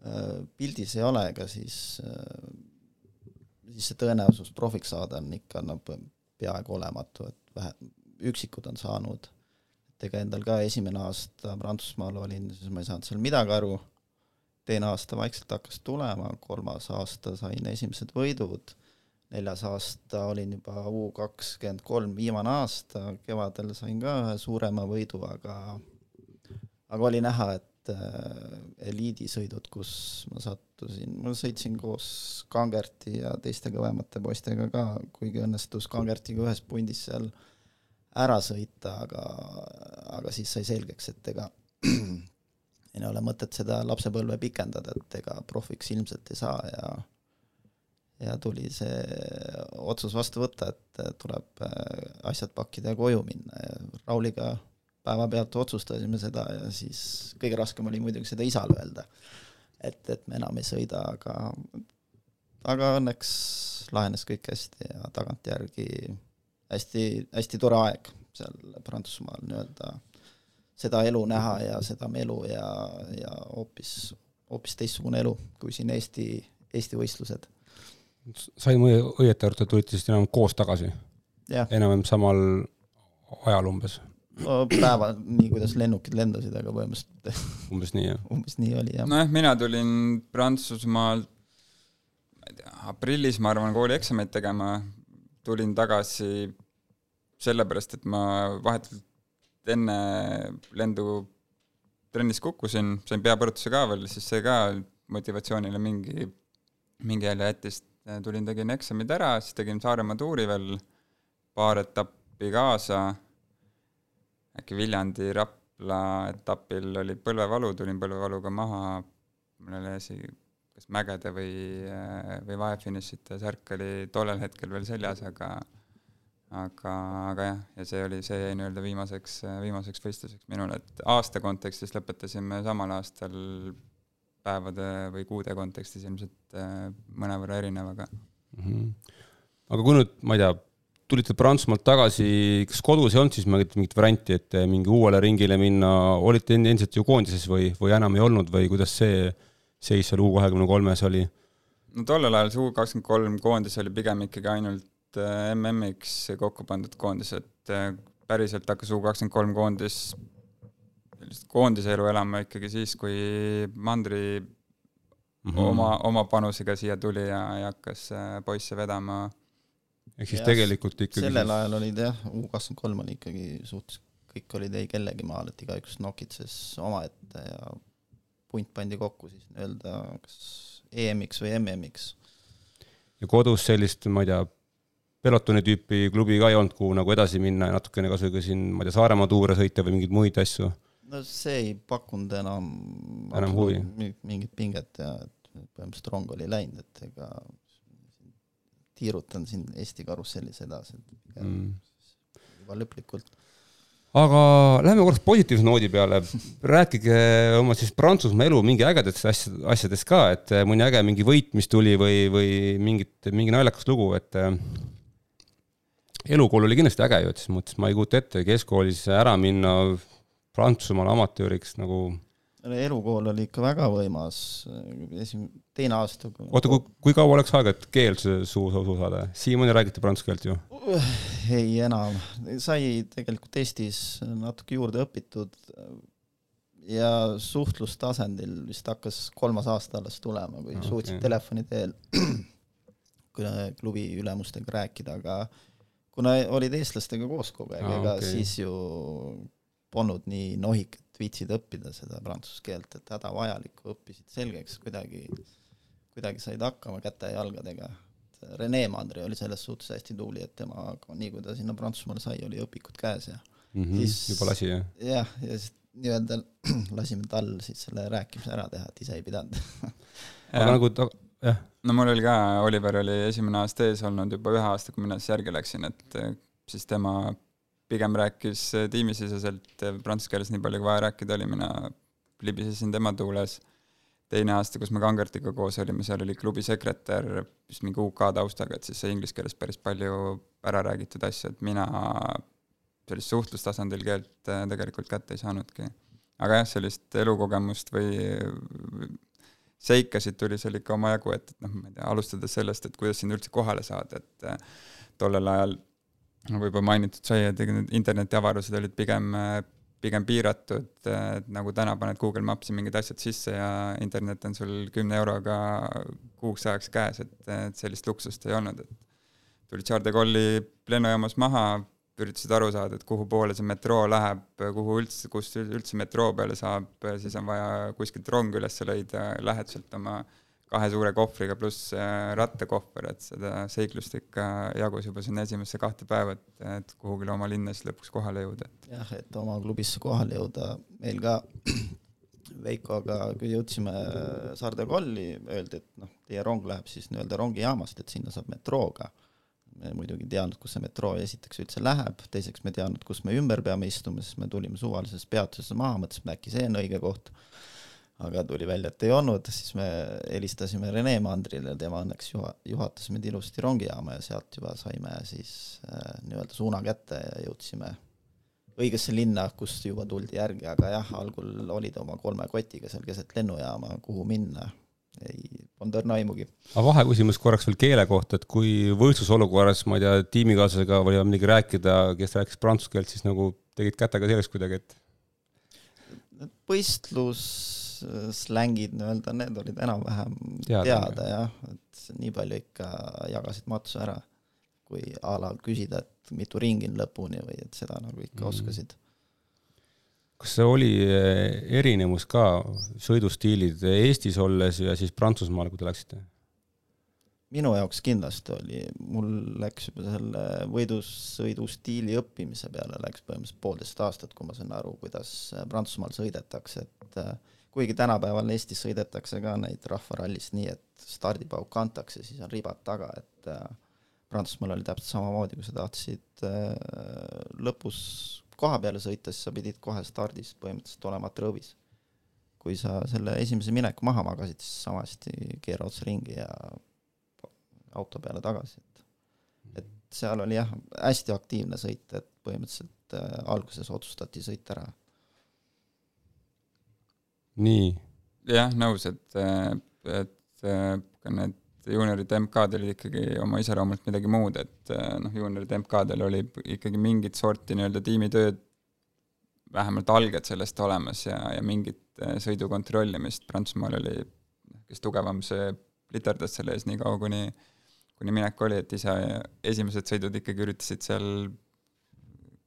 äh, pildis ei ole, ega siis äh,, siis see tõenäosus profiks saada on ikka no peaaegu olematu, et vähe, üksikud on saanud. et ega endal ka esimene aasta Prantsusmaal olin, siis ma ei saanud seal midagi aru, teine aasta vaikselt hakkas tulema, kolmas aasta sain esimesed võidud neljas aasta olin juba U kakskümmend kolm, viimane aasta, kevadel sain ka ühe suurema võidu, aga aga oli näha, et äh, eliidisõidud, kus ma sattusin, ma sõitsin koos Kangerti ja teiste kõvemate poistega ka, kuigi õnnestus Kangertiga ühes pundis seal ära sõita, aga, aga siis sai selgeks, et ega ei ole mõtet seda lapsepõlve pikendada, et ega profiks ilmselt ei saa ja ja tuli see otsus vastu võtta, et tuleb äh, asjad pakkida ja koju minna ja Rauliga päevapealt otsustasime seda ja siis kõige raskem oli muidugi seda isale öelda, et, et me enam ei sõida, aga aga õnneks lahenes kõik hästi ja tagantjärgi hästi, hästi tore aeg seal Prantsusmaal nii-öelda seda elu näha ja seda melu ja, ja hoopis, hoopis teistsugune elu kui siin Eesti, Eesti võistlused sain õieti aru, et te tulite siis enam koos tagasi? enam-vähem samal ajal umbes? No päeva, nii kuidas lennukid lendasid, aga põhimõtteliselt umbes nii, jah? umbes nii oli, jah. nojah, mina tulin Prantsusmaalt, ma ei tea, aprillis, ma arvan, koolieksameid tegema, tulin tagasi sellepärast, et ma vahetult enne lendu trennis kukkusin, sain peapõrutuse ka veel, siis see ka motivatsioonile mingi, mingi jälje jättis, tulin, tegin eksamid ära, siis tegin Saaremaa tuuri veel, paar etappi kaasa, äkki Viljandi, Rapla etapil oli põlvevalu, tulin põlvevaluga maha, mul oli asi kas mägede või, või vahefinišite särk oli tollel hetkel veel seljas, aga aga, aga jah, ja see oli, see jäi nii-öelda viimaseks, viimaseks võistluseks minul, et aasta kontekstis lõpetasime samal aastal päevade või kuude kontekstis ilmselt äh, mõnevõrra erinev, aga mm. -hmm. aga kui nüüd, ma ei tea, tulite Prantsusmaalt tagasi, kas kodus ei olnud siis mingit, mingit varianti, et mingi uuele ringile minna, olite endiselt ju koondises või, või enam ei olnud või kuidas see seis seal U kahekümne kolmes oli? no tollel ajal see U kakskümmend kolm koondis oli pigem ikkagi ainult äh, MM-iks kokku pandud koondis, et äh, päriselt hakkas U kakskümmend kolm koondis koondise elu elama ikkagi siis, kui Mandri mm -hmm. oma, oma panusega siia tuli ja, ja hakkas poisse vedama. Ehk siis ja tegelikult ikkagi sellel ajal olid jah, U kakskümmend kolm oli ikkagi suht-, kõik olid ei kellegi maal, et igaüks nokitses omaette ja punt pandi kokku siis nii-öelda kas EM-iks või MM-iks. ja kodus sellist, ma ei tea, pelotoni tüüpi klubi ka ei olnud, kuhu nagu edasi minna ja natukene kas või ka siin, ma ei tea, Saaremaa tuure sõita või mingeid muid asju no see ei pakkunud enam enam huvi? mingit pinget ja et põhimõtteliselt rong oli läinud, et ega tiirutan siin Eesti karussellis edasi, mm. juba lõplikult. aga lähme korraks positiivse noodi peale. rääkige oma siis Prantsusmaa elu mingi ägedatest asjad, asjadest ka, et mõni äge mingi võit, mis tuli või, või mingit, mingi naljakas lugu, et elukool oli kindlasti äge ju, et selles mõttes ma ei kujuta ette keskkoolis ära minna Prantsusmaale amatööriks nagu elukool oli ikka väga võimas, esim-, teine aasta. oota, kui, kui kaua läks aega, et keel suus osu saada? siiamaani räägite prantsuse keelt ju? ei enam, sai tegelikult Eestis natuke juurde õpitud ja suhtlustasandil vist hakkas kolmas aasta alles tulema, kui okay. suutsid telefoni teel klubi ülemustega rääkida, aga kuna olid eestlastega koos kogu aeg, ega okay. siis ju polnud nii nohik, et viitsid õppida seda prantsuse keelt, et hädavajalik, õppisid selgeks kuidagi, kuidagi said hakkama käte ja jalgadega. Rene Mandri oli selles suhtes hästi tubli, et tema, nii kui ta sinna Prantsusmaale sai, oli õpikud käes ja mm -hmm, siis juba lasi, jah? jah, ja siis nii-öelda lasime tal siis selle rääkimise ära teha, et ise ei pidanud aga nagu ta, jah no mul oli ka, Oliver oli esimene aasta ees olnud juba ühe aasta, kui mina siis järgi läksin, et eh, siis tema pigem rääkis eh, tiimisiseselt eh, prantsuse keeles nii palju, kui vaja rääkida oli, mina libisesin tema tuules. Teine aasta, kus me Kangertiga koos olime, seal oli klubi sekretär, vist mingi UK taustaga, et siis sai inglise keeles päris palju ära räägitud asju, et mina sellist suhtlustasandil keelt tegelikult kätte ei saanudki. aga jah, sellist elukogemust või seikasid tuli seal ikka omajagu, et, et noh, ma ei tea, alustades sellest, et kuidas sinna üldse kohale saada, et äh, tollel ajal nagu juba mainitud sai, et need internetiavarused olid pigem, pigem piiratud, et nagu täna paned Google Maps'i mingid asjad sisse ja internet on sul kümne euroga kuuks ajaks käes, et, et sellist luksust ei olnud, et tulid Charles de Gaulle'i lennujaamas maha, üritasid aru saada, et kuhu poole see metroo läheb, kuhu üldse, kust üldse metroo peale saab, siis on vaja kuskilt rong üles leida, lähed sealt oma kahe suure kohvriga pluss äh, rattakohver, et seda seiklust ikka jagus juba sinna esimesse kahte päeva, et, et kuhugile oma linna siis lõpuks kohale jõuda. jah, et oma klubisse kohale jõuda, meil ka Veikoga, kui jõudsime Saarde kolli, öeldi, et noh, teie rong läheb siis nii-öelda rongijaamast, et sinna saab metrooga me muidugi ei teadnud, kus see metroo esiteks üldse läheb, teiseks me ei teadnud, kus me ümber peame istuma, siis me tulime suvalises peatuses maha, mõtlesime, äkki see on õige koht. Aga tuli välja, et ei olnud, siis me helistasime Rene Mandrile, tema õnneks juha-, juhatas meid ilusti rongijaama ja sealt juba saime siis äh, nii-öelda suuna kätte ja jõudsime õigesse linna, kust juba tuldi järgi, aga jah, algul olid oma kolme kotiga seal keset lennujaama, kuhu minna ei, polnud õrna aimugi. aga vaheküsimus korraks veel keele kohta, et kui võistlusolukorras, ma ei tea, tiimikaaslasega oli midagi rääkida, kes rääkis prantsuse keelt, siis nagu tegid kätega selgeks kuidagi, et võistlusslängid nii-öelda, need olid enam-vähem teada, teada jah, et nii palju ikka jagasid matsu ära, kui a la küsida, et mitu ringi on lõpuni või et seda nagu ikka mm oskasid. Kas see oli eh, erinevus ka, sõidustiilid Eestis olles ja siis Prantsusmaal, kui te läksite? minu jaoks kindlasti oli, mul läks juba selle võidusõidu stiili õppimise peale läks põhimõtteliselt poolteist aastat, kui ma sain aru, kuidas Prantsusmaal sõidetakse, et eh, kuigi tänapäeval Eestis sõidetakse ka neid rahvarallis nii, et stardipauk antakse, siis on ribad taga, et eh, Prantsusmaal oli täpselt samamoodi, kui sa tahtsid lõpus koha peale sõita, siis sa pidid kohe stardis põhimõtteliselt olema trõvis. kui sa selle esimese mineku maha magasid, siis sama hästi keera otse ringi ja auto peale tagasi, et et seal oli jah, hästi aktiivne sõit, et põhimõtteliselt äh, alguses otsustati sõit ära. Nii. jah, nõus, et, et ka need juunioride MK-d olid ikkagi oma iseloomult midagi muud, et noh, juunioride MK-del oli ikkagi mingit sorti nii-öelda tiimitööd, vähemalt alged sellest olemas ja, ja mingit eh, sõidu kontrollimist, Prantsusmaal oli kes tugevam, see litardas selle ees nii kaua, kuni kuni minek oli, et ise esimesed sõidud ikkagi üritasid seal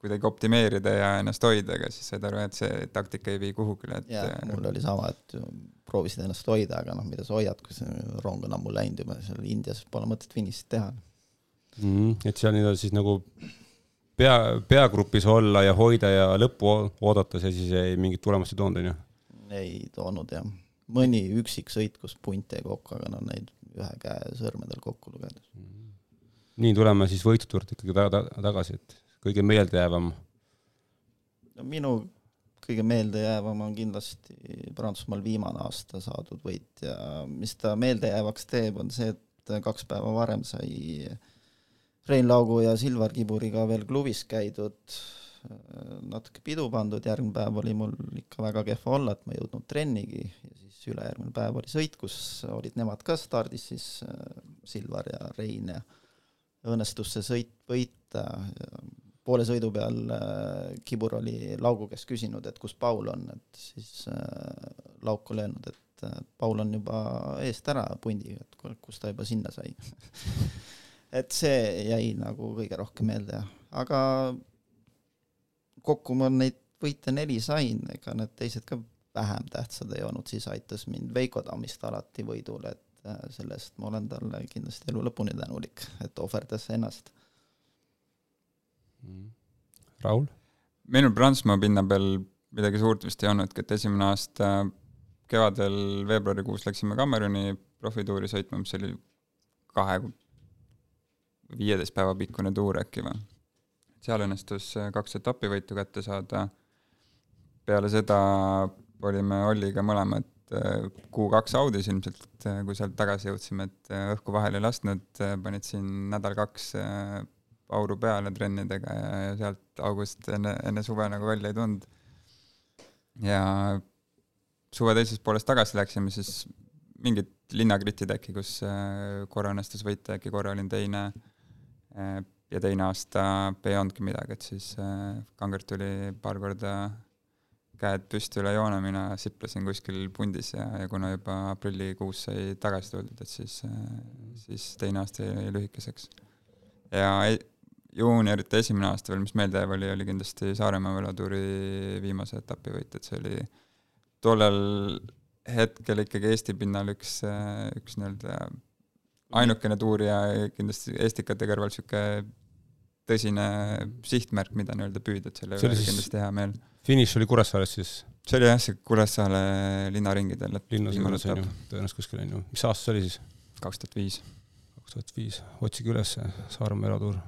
kuidagi optimeerida ja ennast hoida, aga siis said aru, et see taktika ei vii kuhugile, et jaa, mul oli sama, et proovisid ennast hoida, aga noh, mida sa hoiad, kui see rong on ammu läinud juba, seal Indias pole mõtet finišit teha mm. -hmm. et seal nii-öelda siis nagu pea, peagrupis olla ja hoida ja lõppu oodata, see siis ei, mingit tulemust ei toonud, on ju? ei toonud jah, mõni üksik sõit, kus punt jäi kokku, aga noh, neid ühe käe sõrmedel kokku lugedes mm. -hmm. nii, tuleme siis võitu juurde ikkagi ta ta tagasi, et kõige meeldejäävam? No minu kõige meeldejäävam on kindlasti Prantsusmaal viimane aasta saadud võit ja mis ta meeldejäävaks teeb, on see, et kaks päeva varem sai Rein Laugu ja Silvar Kiburiga veel klubis käidud, natuke pidu pandud, järgmine päev oli mul ikka väga kehva olla, et ma ei jõudnud trennigi. Ja siis ülejärgmine päev oli sõit, kus olid nemad ka stardis, siis Silvar ja Rein ja õnnestus see sõit võita poole sõidu peal äh, Kibur oli Laugu käest küsinud, et kus Paul on, et siis äh, Lauk oli öelnud, et äh, Paul on juba eest ära pundiga, et kus ta juba sinna sai et see jäi nagu kõige rohkem meelde, aga kokku ma neid võite neli sain, ega need teised ka vähem tähtsad ei olnud, siis aitas mind Veiko Tammist alati võidule, et selle eest ma olen talle kindlasti elu lõpuni tänulik, et ohverdas ennast. Raul? meil Prantsusmaa pinna peal midagi suurt vist ei olnudki, et esimene aasta kevadel veebruarikuus läksime Kameruni profituuri sõitma, mis oli kahe, viieteist päeva pikkune tuur äkki või. seal õnnestus kaks etapivõitu kätte saada. peale seda olime Olliga mõlemad kuu-kaks audis ilmselt, kui sealt tagasi jõudsime, et õhku vahele ei lasknud, panid siin nädal-kaks auru peale trennidega ja, ja sealt august enne, enne suve nagu välja ei tulnud. ja suve teisest poolest tagasi läksime, siis mingid linnakritid äkki, kus äh, korra õnnestus võita, äkki korra olin teine äh, ja teine aasta ei olnudki midagi, et siis äh, Kangert tuli paar korda käed püsti üle joone, mina siplasin kuskil pundis ja, ja kuna juba aprillikuus sai tagasi tuldud, et siis, siis teine aasta jäi lühikeseks. ja juuniorite esimene aasta veel, mis meelde jääb, oli, oli kindlasti Saaremaa velatuuri viimase etapi võit, et see oli tollel hetkel ikkagi Eesti pinnal üks, üks nii-öelda ainukene tuur ja kindlasti Estikate kõrval niisugune tõsine sihtmärk, mida nii-öelda püüda, et selle üle kindlasti hea meel. finiš oli Kuressaares siis? see oli jah, see Kuressaare linnaringidel. linnas juures on ju, tõenäoliselt kuskil on ju, mis aasta see oli siis? kaks tuhat viis. kaks tuhat viis, otsige üles Saaremaa velatuur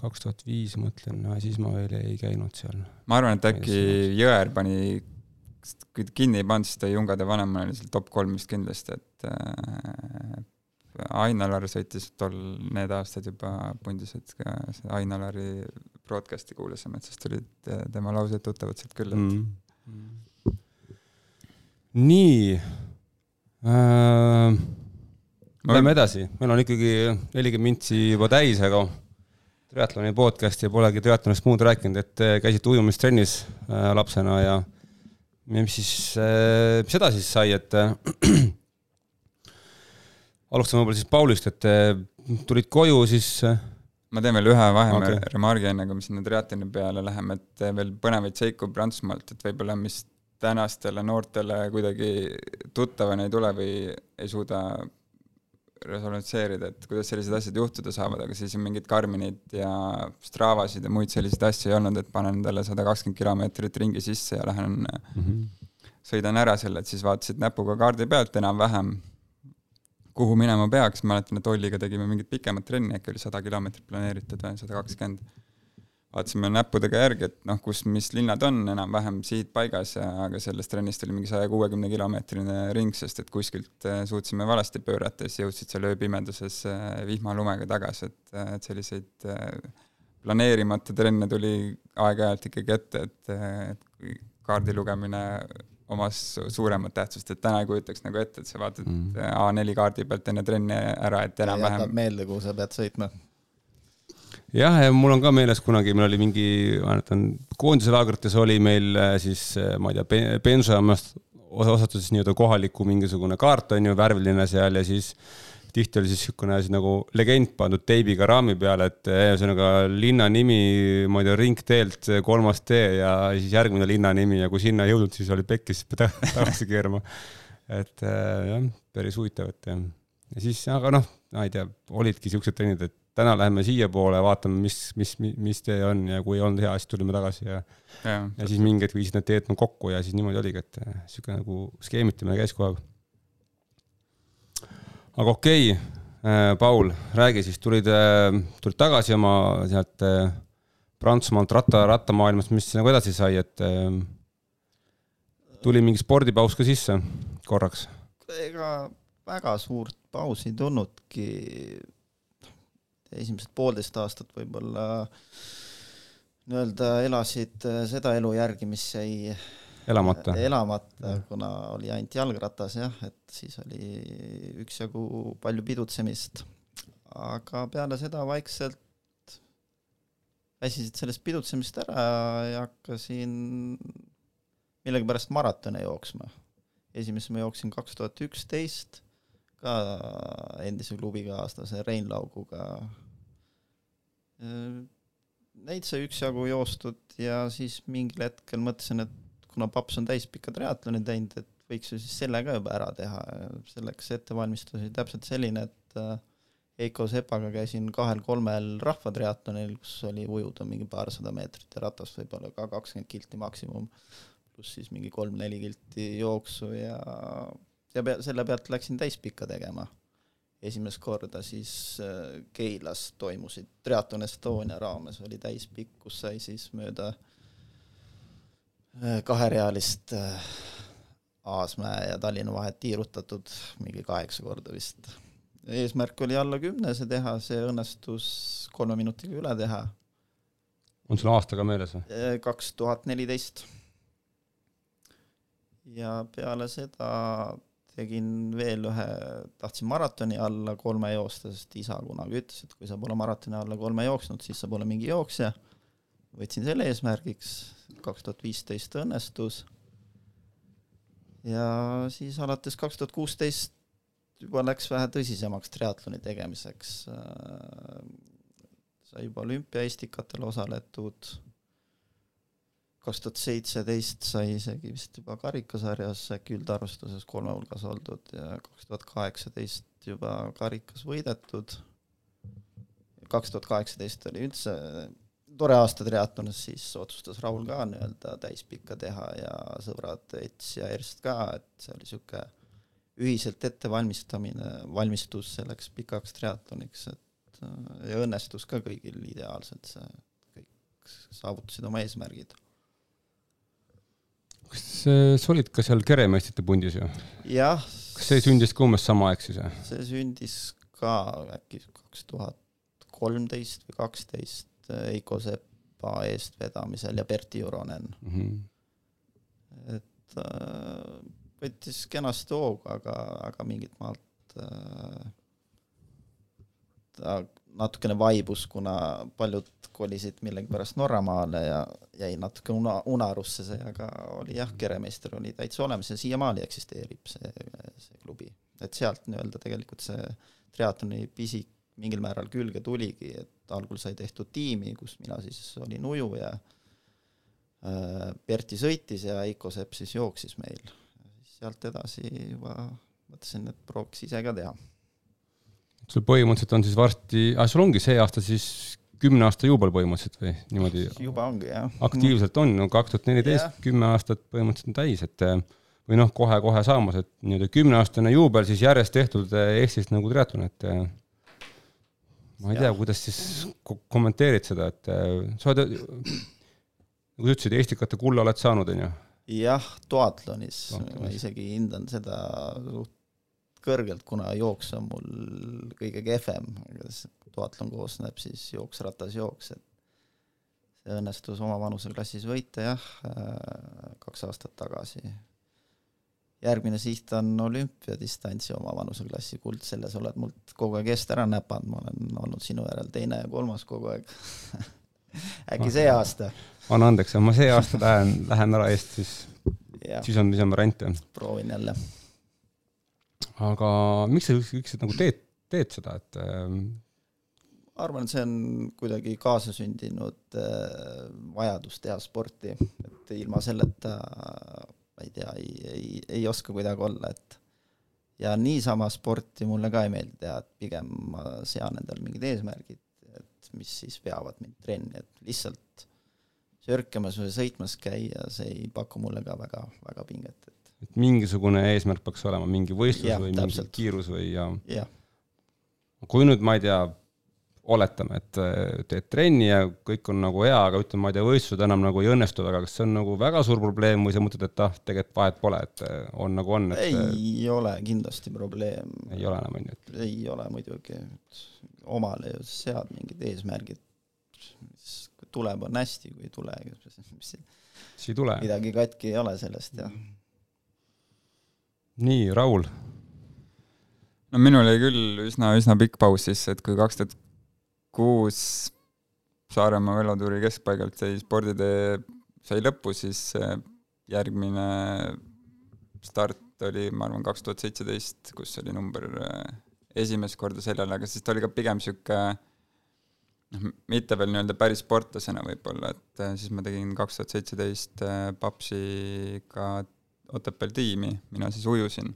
kaks tuhat viis mõtlen, siis ma veel ei käinud seal. ma arvan, et äkki Jõer pani, kui kinni ei pannud, siis ta Jungade vanem oli seal top kolm vist kindlasti, et äh, Ain-Alar sõitis tol, need aastad juba pundis, et ka Ain-Alari broadcast'i kuulasime, et siis tulid tema laused tuttavad sealt küll, et mm.. nii äh,. Lähme edasi, meil on ikkagi nelikümmend mintsi juba täis, aga triatloni podcast'i ja polegi triatlonist muud rääkinud, et käisite ujumistrennis äh, lapsena ja mis siis äh,, mis edasi siis sai, et äh, alustame võib-olla siis Paulist, et äh, tulid koju, siis äh, ma teen veel ühe vaheremargi okay., enne kui me sinna triatloni peale läheme, et veel põnevaid seiku Prantsusmaalt, et võib-olla mis tänastele noortele kuidagi tuttavana ei tule või ei suuda resolutseerida, et kuidas sellised asjad juhtuda saavad, aga siis mingit Garminit ja Stravasid ja muid selliseid asju ei olnud, et panen endale sada kakskümmend kilomeetrit ringi sisse ja lähen mm, -hmm. sõidan ära selle, et siis vaatasid näpuga kaardi pealt enam-vähem, kuhu minema peaks, mäletan, et Olliga tegime mingit pikemat trenni, äkki oli sada kilomeetrit planeeritud või sada kakskümmend vaatasime näppudega järgi, et noh, kus, mis linnad on enam-vähem sihid paigas aga sellest trennist oli mingi saja kuuekümne kilomeetrine ring, sest et kuskilt äh, suutsime valesti pöörata ja siis jõudsid seal ööpimeduses äh, vihmalumega tagasi, et, äh, et selliseid planeerimata trenne tuli aeg-ajalt ikkagi ette, et, et kaardi lugemine omas suuremat tähtsust, et täna ei kujutaks nagu ette, et sa vaatad mm. A4 kaardi pealt enne trenni ära, et enam-vähem jätab meelde, kuhu sa pead sõitma jah, ja mul on ka meeles kunagi, meil oli mingi, ma mäletan, koondiselaagrites oli meil äh, siis, äh, ma ei tea, bensujaamast osatud siis nii-öelda kohaliku mingisugune kaart on ju, värviline seal ja siis tihti oli siis niisugune asi nagu legend pandud teibiga raami peale, et äh, ühesõnaga linna nimi, ma ei tea, ringteelt kolmas tee ja siis järgmine linna nimi ja kui sinna ei jõudnud, siis oli pekkis, siis pead tagasi keerama. et jah, päris huvitav, et jah. ja siis, aga noh, ma ei tea, olidki siuksed trennid, et täna läheme siiapoole, vaatame, mis, mis, mis tee on ja kui ei olnud hea, siis tulime tagasi ja ja, ja siis mingi hetk viisid need teed nagu kokku ja siis niimoodi oligi, et äh, sihuke nagu skeemitamine käis kogu aeg. aga okei okay,, äh, Paul, räägi siis, tulid, äh, tulid tagasi oma sealt Prantsusmaalt ratta, rattamaailmast, mis nagu edasi sai, et tuli mingi spordipaus ka sisse korraks? ega väga suurt pausi ei tulnudki, esimesed poolteist aastat võib-olla nii-öelda elasid seda elu järgi, mis jäi elamata, elamata, kuna oli ainult jalgratas jah, et siis oli üksjagu palju pidutsemist. aga peale seda vaikselt väsisid sellest pidutsemist ära ja hakkasin millegipärast maratone jooksma. esimese ma jooksin kaks tuhat üksteist, ka endise klubikaaslase Rein Lauguga. Neid sai üksjagu joostud ja siis mingil hetkel mõtlesin, et kuna paps on täispika triatloni teinud, et võiks ju siis selle ka juba ära teha, selleks ettevalmistus oli täpselt selline, et äh, Eiko Sepaga käisin kahel-kolmel rahvatriatlonil, kus oli ujuda mingi paarsada meetrit ja ratast võib-olla ka kakskümmend kilti maksimum, pluss siis mingi kolm-neli kilti jooksu ja ja pea, selle pealt läksin täispikka tegema. Esimest korda siis äh, Keilas toimusid Triatlon Estonia raames, oli täispikk, kus sai siis mööda äh, kaherealist äh, Aasmäe ja Tallinna vahet tiirutatud mingi kaheksa korda vist. eesmärk oli alla kümnese teha, see õnnestus kolme minutiga üle teha. on sul aastaga meeles või? Kaks tuhat neliteist. ja peale seda tegin veel ühe, tahtsin maratoni alla kolme joosta, sest isa kunagi ütles, et kui sa pole maratoni alla kolme jooksnud, siis sa pole mingi jooksja. võtsin selle eesmärgiks kaks tuhat viisteist õnnestus. ja siis alates kaks tuhat kuusteist juba läks vähe tõsisemaks triatloni tegemiseks. sai juba olümpiaistikatel osaletud, kaks tuhat seitseteist sai isegi vist juba karikasarjas äkki üldarvestuses kolme hulgas oldud ja kaks tuhat kaheksateist juba karikas võidetud. kaks tuhat kaheksateist oli üldse tore aasta triatlonis, siis otsustas Raul ka nii-öelda täispikka teha ja sõbrad Ets ja Erst ka, et see oli niisugune ühiselt ettevalmistamine, valmistus selleks pikaks triatloniks, et ja õnnestus ka kõigil ideaalselt, see, kõik saavutasid oma eesmärgid. Kas sa olid ka seal keremeistrite pundis ju? jah. kas see sündis ka umbes sama aeg siis või? see sündis ka äkki kaks tuhat kolmteist või kaksteist Eiko Sepa eestvedamisel ja Berti Juronen mm. -hmm. et äh, võttis kenasti hoogu, aga, aga mingit maalt äh, ta natukene vaibus, kuna paljud kolisid millegipärast Norramaale ja jäi natuke una, unarusse see, aga oli jah, keremeister oli täitsa olemas ja siiamaani eksisteerib see, see klubi. et sealt nii-öelda tegelikult see triatloni pisik mingil määral külge tuligi, et algul sai tehtud tiimi, kus mina siis olin ujuja äh,, Berti sõitis ja Eiko Sepp siis jooksis meil. sealt edasi juba mõtlesin, et prooviks ise ka teha. Sul põhimõtteliselt on siis varsti, ah sul ongi see aasta siis kümne aasta juubel põhimõtteliselt või niimoodi? juba ongi, jah. aktiivselt on, no kaks tuhat neliteist, kümme aastat põhimõtteliselt on täis, et või noh, kohe-kohe saamas, et nii-öelda kümneaastane juubel siis järjest tehtud Eestis nagu triatlon, et ma ei tea, kuidas siis kommenteerid seda, et sa oled, nagu sa ütlesid, Estikate kulla oled saanud, on ju? jah, duatlonis, ma isegi hindan seda suht kõrgelt, kuna jooks on mul kõige kehvem, duatlon koosneb siis jooks-ratas jooks, et see õnnestus oma vanuseklassis võita jah, äh, kaks aastat tagasi järgmine siht on olümpiadistantsi oma vanuseklassi kuld, selles oled mult kogu aeg eest ära näpanud, ma olen olnud sinu järel teine ja kolmas kogu aeg äkki see aasta? anna andeks, ma see aasta lähen, lähen ära eest, siis, siis on, siis on variant, jah. proovin jälle. Aga miks sa ükskord nagu teed, teed seda, et ähm... ma arvan, et see on kuidagi kaasasündinud äh, vajadus teha sporti, et ilma selleta ma ei tea, ei, ei, ei oska kuidagi olla, et ja niisama sporti mulle ka ei meeldi teha, et pigem ma sean endale mingid eesmärgid, et mis siis veavad mind trenni, et lihtsalt sörkamas või sõitmas käia, see ei paku mulle ka väga, väga pinget, et et mingisugune eesmärk peaks olema, mingi võistlus ja, või täpselt. mingi kiirus või ja, ja. kui nüüd, ma ei tea, oletame, et äh, teed trenni ja kõik on nagu hea, aga ütleme, ma ei tea, võistlused enam nagu ei õnnestu väga, kas see on nagu väga suur probleem või sa mõtled, et ah, tegelikult vahet pole, et äh, on nagu on, et ei ole kindlasti probleem. ei ole enam, on ju, et ei ole muidugi, omale ju sead mingid eesmärgid, mis kui tuleb, on hästi, kui ei tule, siis ei tule. midagi katki ei ole sellest, jah. Nii, Raul, no minul jäi küll üsna, üsna pikk paus sisse, et kui kaks tuhat kuus Saaremaa velotuuri keskpaigalt sai sporditee, sai lõppu, siis äh, järgmine start oli, ma arvan, kaks tuhat seitseteist, kus oli number äh, esimest korda seljal, aga siis ta oli ka pigem niisugune noh, mitte veel nii-öelda päris sportlasena võib-olla, et äh, siis ma tegin kaks tuhat seitseteist Papsiga Otepääl tiimi, mina siis ujusin.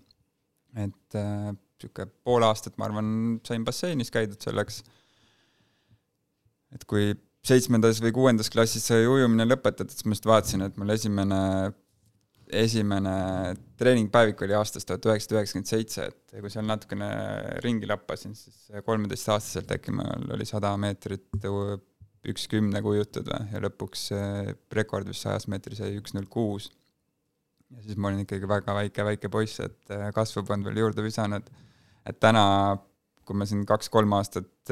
et niisugune pool aastat, ma arvan, sain basseinis käidud selleks et kui seitsmendas või kuuendas klassis sai ujumine lõpetatud, siis ma just vaatasin, et mul esimene, esimene treeningpäevik oli aastast tuhat üheksasada üheksakümmend seitse, et kui seal natukene ringi lappasin, siis kolmeteistaastaselt äkki mul oli sada meetrit üks kümnega ujutud või, ja lõpuks rekord vist sajas meetris jäi üks null kuus. Ja siis ma olin ikkagi väga väike, väike poiss, et kasvu polnud veel juurde visanud. et täna, kui ma siin kaks-kolm aastat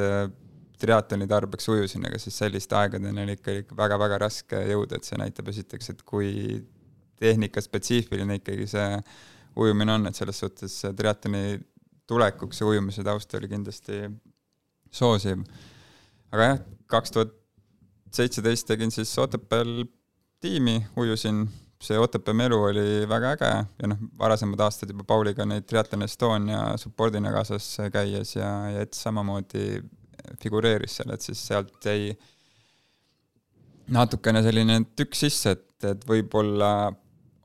triatloni tarbeks ujusin, aga siis selliste aegadeni oli ikka, ikka väga-väga raske jõuda, et see näitab esiteks, et kui tehnikaspetsiifiline ikkagi see ujumine on, et selles suhtes triatloni tulekuks see ujumise taust oli kindlasti soosiv. aga jah, kaks tuhat seitseteist tegin siis Otepääl tiimi, ujusin, see Otepää melu oli väga äge ja noh, varasemad aastad juba Pauliga neid Triathlon Estonia support'ina kaasas käies ja, ja Ets samamoodi figureeris seal, et siis sealt jäi natukene selline tükk sisse, et, et võib-olla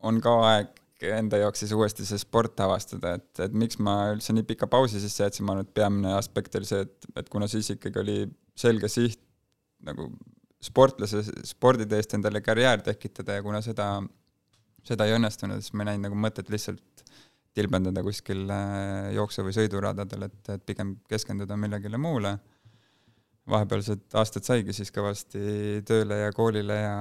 on ka aeg enda jaoks siis uuesti see sport avastada, et, et miks ma üldse nii pika pausi sisse jätsin, ma arvan, et peamine aspekt oli see, et, et kuna siis ikkagi oli selge siht nagu sportlase, sporditeest endale karjäär tekitada ja kuna seda, seda ei õnnestunud, siis ma ei näinud nagu mõtet lihtsalt tilbendada kuskil äh, jooksu- või sõiduradadel, et, et pigem keskenduda millegile muule. Vahepealsed aastad saigi siis kõvasti tööle ja koolile ja,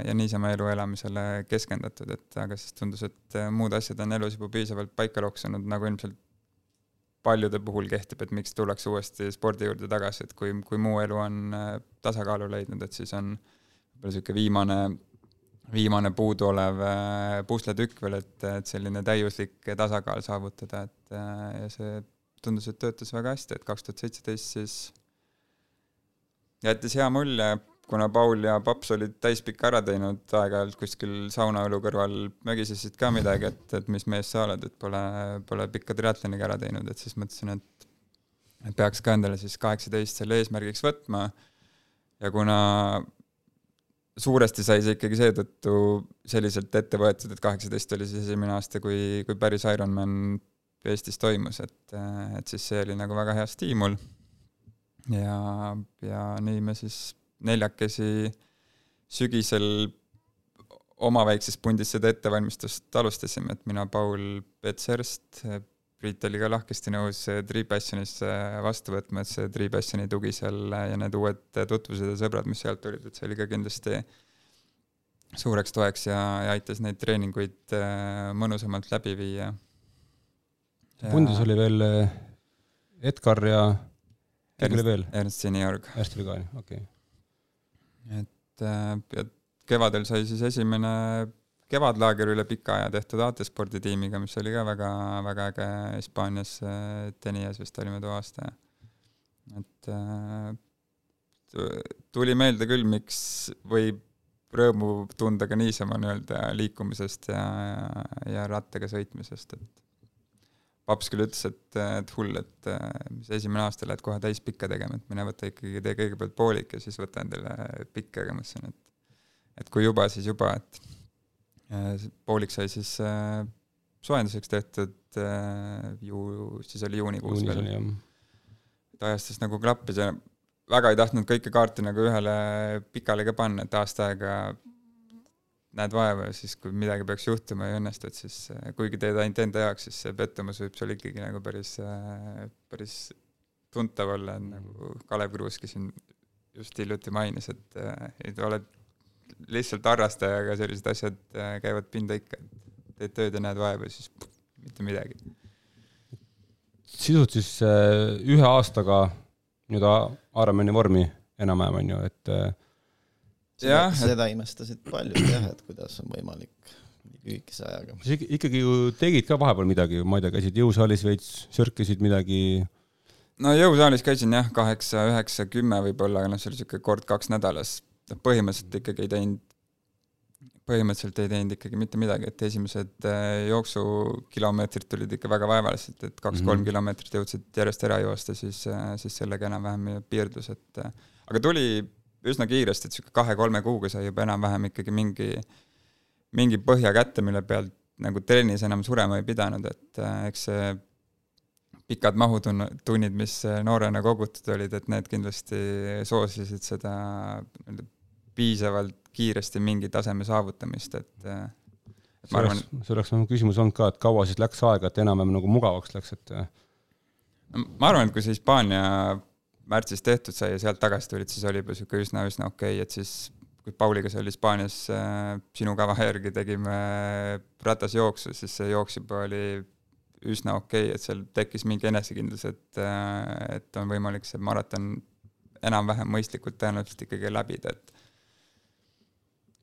ja niisama elu elamisele keskendatud, et aga siis tundus, et muud asjad on elus juba piisavalt paika loksunud, nagu ilmselt paljude puhul kehtib, et miks tullakse uuesti spordi juurde tagasi, et kui, kui muu elu on äh, tasakaalu leidnud, et siis on võib-olla niisugune viimane, viimane puuduolev äh, pusletükk veel, et, et selline täiuslik tasakaal saavutada, et äh, ja see tundus, et töötas väga hästi, et kaks tuhat seitseteist siis jättis hea mulje, kuna Paul ja Paps olid täispikka ära teinud, aeg-ajalt kuskil saunaõlu kõrval mögisesid ka midagi, et, et mis mees sa oled, et pole, pole pikka triatloniga ära teinud, et siis mõtlesin, et et peaks ka endale siis kaheksateist selle eesmärgiks võtma. Ja kuna suuresti sai see ikkagi seetõttu selliselt ette võetud, et kaheksateist oli siis esimene aasta, kui, kui päris Ironman Eestis toimus, et, et siis see oli nagu väga hea stiimul. Ja, ja nii me siis neljakesi sügisel oma väikses pundis seda ettevalmistust alustasime, et mina, Paul, Peet Serst, Priit oli ka lahkesti nõus Three Passionisse vastu võtma, et see Three Passioni tugi seal ja need uued tutvused ja sõbrad, mis sealt tulid, et see oli ka kindlasti suureks toeks ja, ja aitas neid treeninguid äh, mõnusamalt läbi viia. pundis oli veel äh, Edgar ja keegi oli veel? Ernst Siniorg. Ernst oli ka, okei okay.. et äh, kevadel sai siis esimene kevadlaager üle pika aja tehtud AT Spordi tiimiga, mis oli ka väga, väga äge Hispaanias, Tenias vist olime too aasta. et äh, tuli meelde küll, miks võib rõõmu tunda ka niisama nii-öelda liikumisest ja, ja, ja rattaga sõitmisest, et paps küll ütles, et, et hull, et mis esimene aasta lähed kohe täispikka tegema, et mine võta ikkagi, tee kõigepealt poolik ja siis võta endale pikk, aga ma ütlesin, et et kui juba, siis juba, et poolik sai siis äh, soojenduseks tehtud äh, ju, siis oli juunikuus veel. et ajastas nagu klappis ja väga ei tahtnud kõike kaarti nagu ühele pikale ka panna, et aasta aega näed vaeva ja siis, kui midagi peaks juhtuma ja ei õnnestu, et siis kuigi teed ainult enda jaoks, siis see pettumus võib sul ikkagi nagu päris, päris tuntav olla, nagu Kalev Kruuski siin just hiljuti mainis, et äh, ei oled lihtsalt harrastaja, aga sellised asjad äh, käivad pinda ikka, teed tööd ja näed vaeva, siis pff, mitte midagi. sisult siis äh, ühe aastaga nii-öelda Ironmani vormi enam-vähem on ju, et äh, Jah, seda, et- imestasid paljud jah, et kuidas on võimalik nii lühikese ajaga. sa ikka- ikkagi ju tegid ka vahepeal midagi, ma ei tea, käisid jõusaalis veits, sörkisid midagi, no jõusaalis käisin jah, kaheksa, üheksa, kümme võib-olla, aga noh, see oli niisugune kord kaks nädalas. noh, põhimõtteliselt ikkagi ei teinud, põhimõtteliselt ei teinud ikkagi mitte midagi, et esimesed äh, jooksukilomeetrid tulid ikka väga vaevaliselt, et kaks-kolm Mhm. kilomeetrit jõudsid järjest ära joosta, siis, siis sellega enam-vähem piirdus, et äh, aga tuli üsna kiiresti, et niisugune kahe-kolme kuuga sai juba enam-vähem ikkagi mingi, mingi põhja kätte, mille pealt nagu trennis enam surema ei pidanud, et äh, eks see pikad mahutunnid, mis noorena kogutud olid, et need kindlasti soosisid seda piisavalt kiiresti mingi taseme saavutamist, et äh, et ma arvan see oleks mu küsimus olnud ka, et kaua siis läks aega, et enam-vähem nagu mugavaks läks, et äh, ma arvan, et kui see Hispaania märtsis tehtud sai ja sealt tagasi tulid, siis oli juba sihuke üsna, üsna okei okay,, et siis kui Pauliga seal Hispaanias äh, sinu kava järgi tegime ratasjooksu, siis see jooks juba oli üsna okei okay,, et seal tekkis mingi enesekindlus, et, et on võimalik see maraton enam-vähem mõistlikult tõenäoliselt ikkagi läbida, et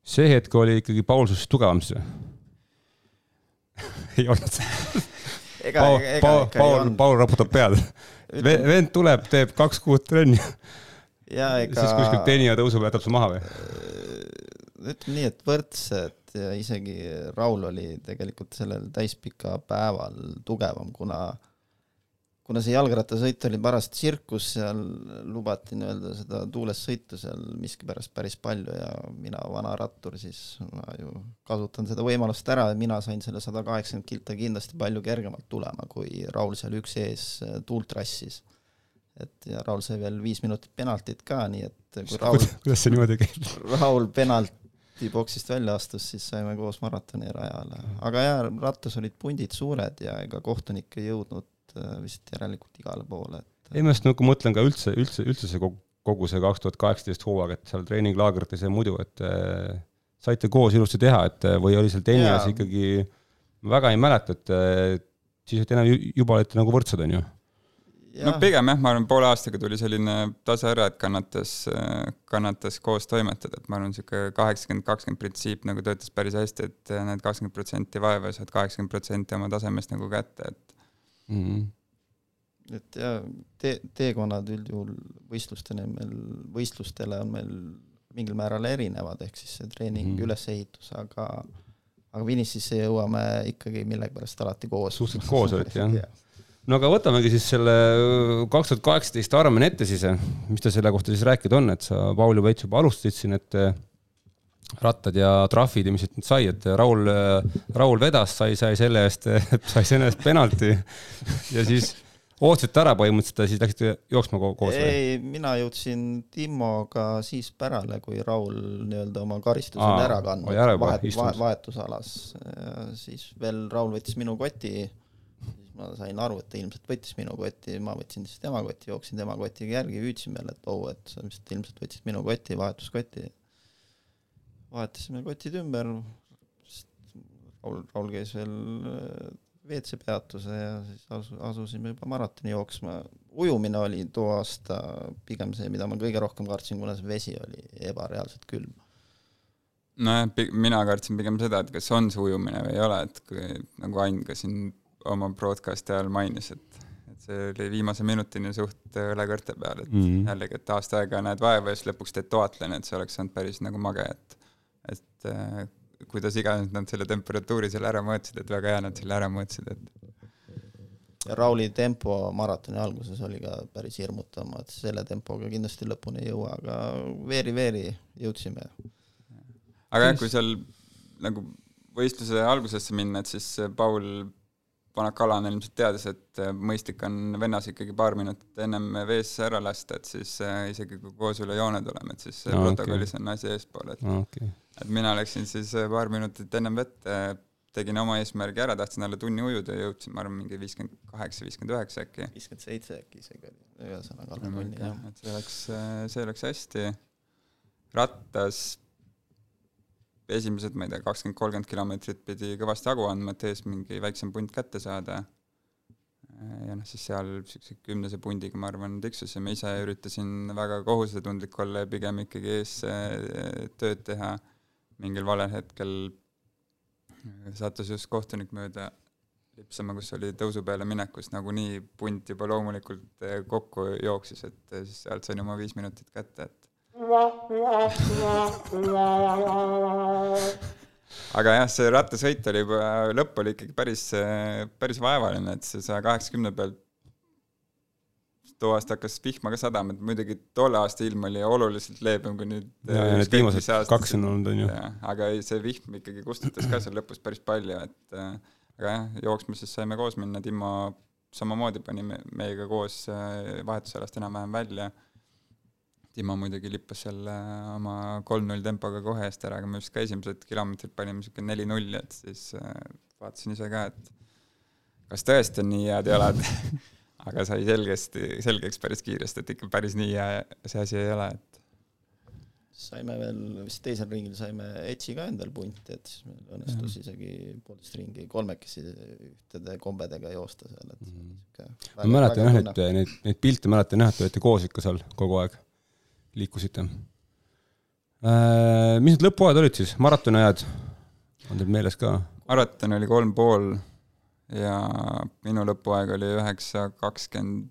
see hetk oli ikkagi Paul sinust tugevam siis või? ei olnud. ega, Paul, ega ei Paul. Paul raputab pead. vend tuleb, teeb kaks kuud trenni, ja ega siis kuskil teenija tõusub ja jätab su maha või? ütleme nii, et võrdsed ja isegi Raul oli tegelikult sellel täispika päeval tugevam, kuna kuna see jalgrattasõit oli paras tsirkus, seal lubati nii-öelda seda tuules sõitu seal miskipärast päris palju ja mina, vana rattur, siis ma ju kasutan seda võimalust ära ja mina sain selle sada kaheksakümmend kilta kindlasti palju kergemalt tulema, kui Raul seal üksi ees äh, tuult rassis. et ja Raul sai veel viis minutit penaltit ka, nii et kui Raul kuidas see niimoodi käib? Raul penalti boksist välja astus, siis saime koos maratoni rajale. aga jaa, rattas olid pundid suured ja ega kohtunik ei jõudnud äh, vist järelikult igale poole, et ei, ma just nagu mõtlen ka üldse, üldse, üldse see kogu, kogu see kaks tuhat kaheksateist hooaeg, et seal treeninglaagrites ja muidu, et äh, saite koos ilusti teha, et äh, või oli seal Jaa. ikkagi, ma väga ei mäleta, et äh, siis olite enam ju- juba olite nagu võrdsed, on ju? no pigem jah, ma arvan, poole aastaga tuli selline tase ära, et kannatas, kannatas koos toimetada, et ma arvan, niisugune kaheksakümmend, kakskümmend printsiip nagu töötas päris hästi, et need kakskümmend protsenti vaeva ja saad kaheksakümmend protsenti oma tasemest nagu kätte, et Mhm. et ja tee, teekonnad üldjuhul võistlusteni meil, võistlustele on meil mingil määral erinevad, ehk siis see treening mm., ülesehitus, aga aga finišisse jõuame ikkagi millegipärast alati koos. Suhteliselt koos olite, jah? no aga võtamegi siis selle kaks tuhat kaheksateist Ironman ette siis, mis ta selle kohta siis rääkida on, et sa, Paul, juba veits juba alustasid siin, et eh, rattad ja trahvid ja mis nüüd sai, et Raul, Raul vedas, sai, sai selle eest, sai selle eest penalti ja siis ootasite ära põhimõtteliselt ja siis läksite jooksma ko- koos ei, mina jõudsin Timmoga siis pärale, kui Raul nii-öelda oma karistuse Aa, oli ära kandnud oli ära vahet, istunud. vahe, vahetusalas. siis veel Raul võttis minu koti, siis ma sain aru, et ta ilmselt võttis minu koti, ma võtsin siis tema koti, jooksin tema kotiga järgi, hüüdsin veel, et oh, et sa vist ilmselt võtsid minu koti, vahetuskoti. Vahetasime kotid ümber, Raul, Raul käis veel äh, WC peatuse ja siis asu-, asusime juba maratoni jooksma. ujumine oli too aasta pigem see, mida ma kõige rohkem kartsin, kuna see vesi oli ebareaalselt külm. nojah, mina kartsin pigem seda, et kas on see ujumine või ei ole, et kui nagu Ain ka siin oma broadcast'i ajal mainis, et et see oli viimase minutini suht õlekõrte peal, et Mhm. jällegi, et aasta aega näed vaeva ja siis lõpuks teed toatleni, et see oleks olnud päris nagu mage, et et äh, kuidas iganes nad selle temperatuuri seal ära mõõtsid, et väga hea nad selle ära mõõtsid, et ja Rauli tempo maratoni alguses oli ka päris hirmutav, ma selle tempoga kindlasti lõpuni ei jõua, aga veeri-veeri jõudsime. aga jah, kui seal nagu võistluse algusesse minna, et siis Paul Vanakalan ilmselt teadis, et äh, mõistlik on vennas ikkagi paar minutit ennem veesse ära lasta, et siis äh, isegi kui koos üle joone tuleme, et siis no, protokollis on asi eespool, et okei, et mina läksin siis äh, paar minutit ennem vette, tegin oma eesmärgi ära, tahtsin alla tunni ujuda ja jõudsin, ma arvan, mingi viiskümmend kaheksa, viiskümmend üheksa äkki. viiskümmend seitse äkki isegi oli, ühesõnaga alla tunni jah. et see läks, see läks hästi. rattas esimesed, ma ei tea, kakskümmend, kolmkümmend kilomeetrit pidi kõvasti hagu andma, et ees mingi väiksem punt kätte saada. ja noh, siis seal siukse kümnese pundiga, ma arvan, tiksusime, ise üritasin väga kohusetundlik olla ja pigem ikkagi ees tööd teha. Mingil valel hetkel sattus just kohtunik mööda lipsama, kus oli tõusu peale minekus nagunii punt juba loomulikult eh, kokku jooksis, et eh, siis sealt sain oma viis minutit kätte, et aga jah, see rattasõit oli juba, lõpp oli ikkagi päris, päris vaevaline, et see saja kaheksakümne pealt too aasta hakkas vihma ka sadama, et muidugi tolle aasta ilm oli oluliselt leebem kui nüüd. ja, ja need viimased kaks on olnud, on ju. aga ei, see vihm ikkagi kustutas ka seal lõpus päris palju, et äh, aga jah, jooksmises saime koos minna, Timo samamoodi pani me- meiega koos äh, vahetusalast enam-vähem välja. Timo muidugi lippas seal äh, oma kolm-null tempoga kohe eest ära, aga me vist ka esimesed kilomeetrid panime siuke neli-null, et siis äh, vaatasin ise ka, et kas tõesti on nii head jalad aga sai selgesti, selgeks päris kiiresti, et ikka päris nii see asi ei ole, et saime veel, vist teisel ringil saime Etsi ka endal punti, et siis meil õnnestus isegi poolteist ringi kolmekesi ühtede kombedega joosta seal, et Mhm. sihuke ma mäletan jah, neid, neid, neid pilte mäletan jah, et te olite koos ikka seal kogu aeg, liikusite. mis need lõpuajad olid siis, maratoniajad, on teil meeles ka? maraton oli kolm pool ja minu lõpuaeg oli üheksa kakskümmend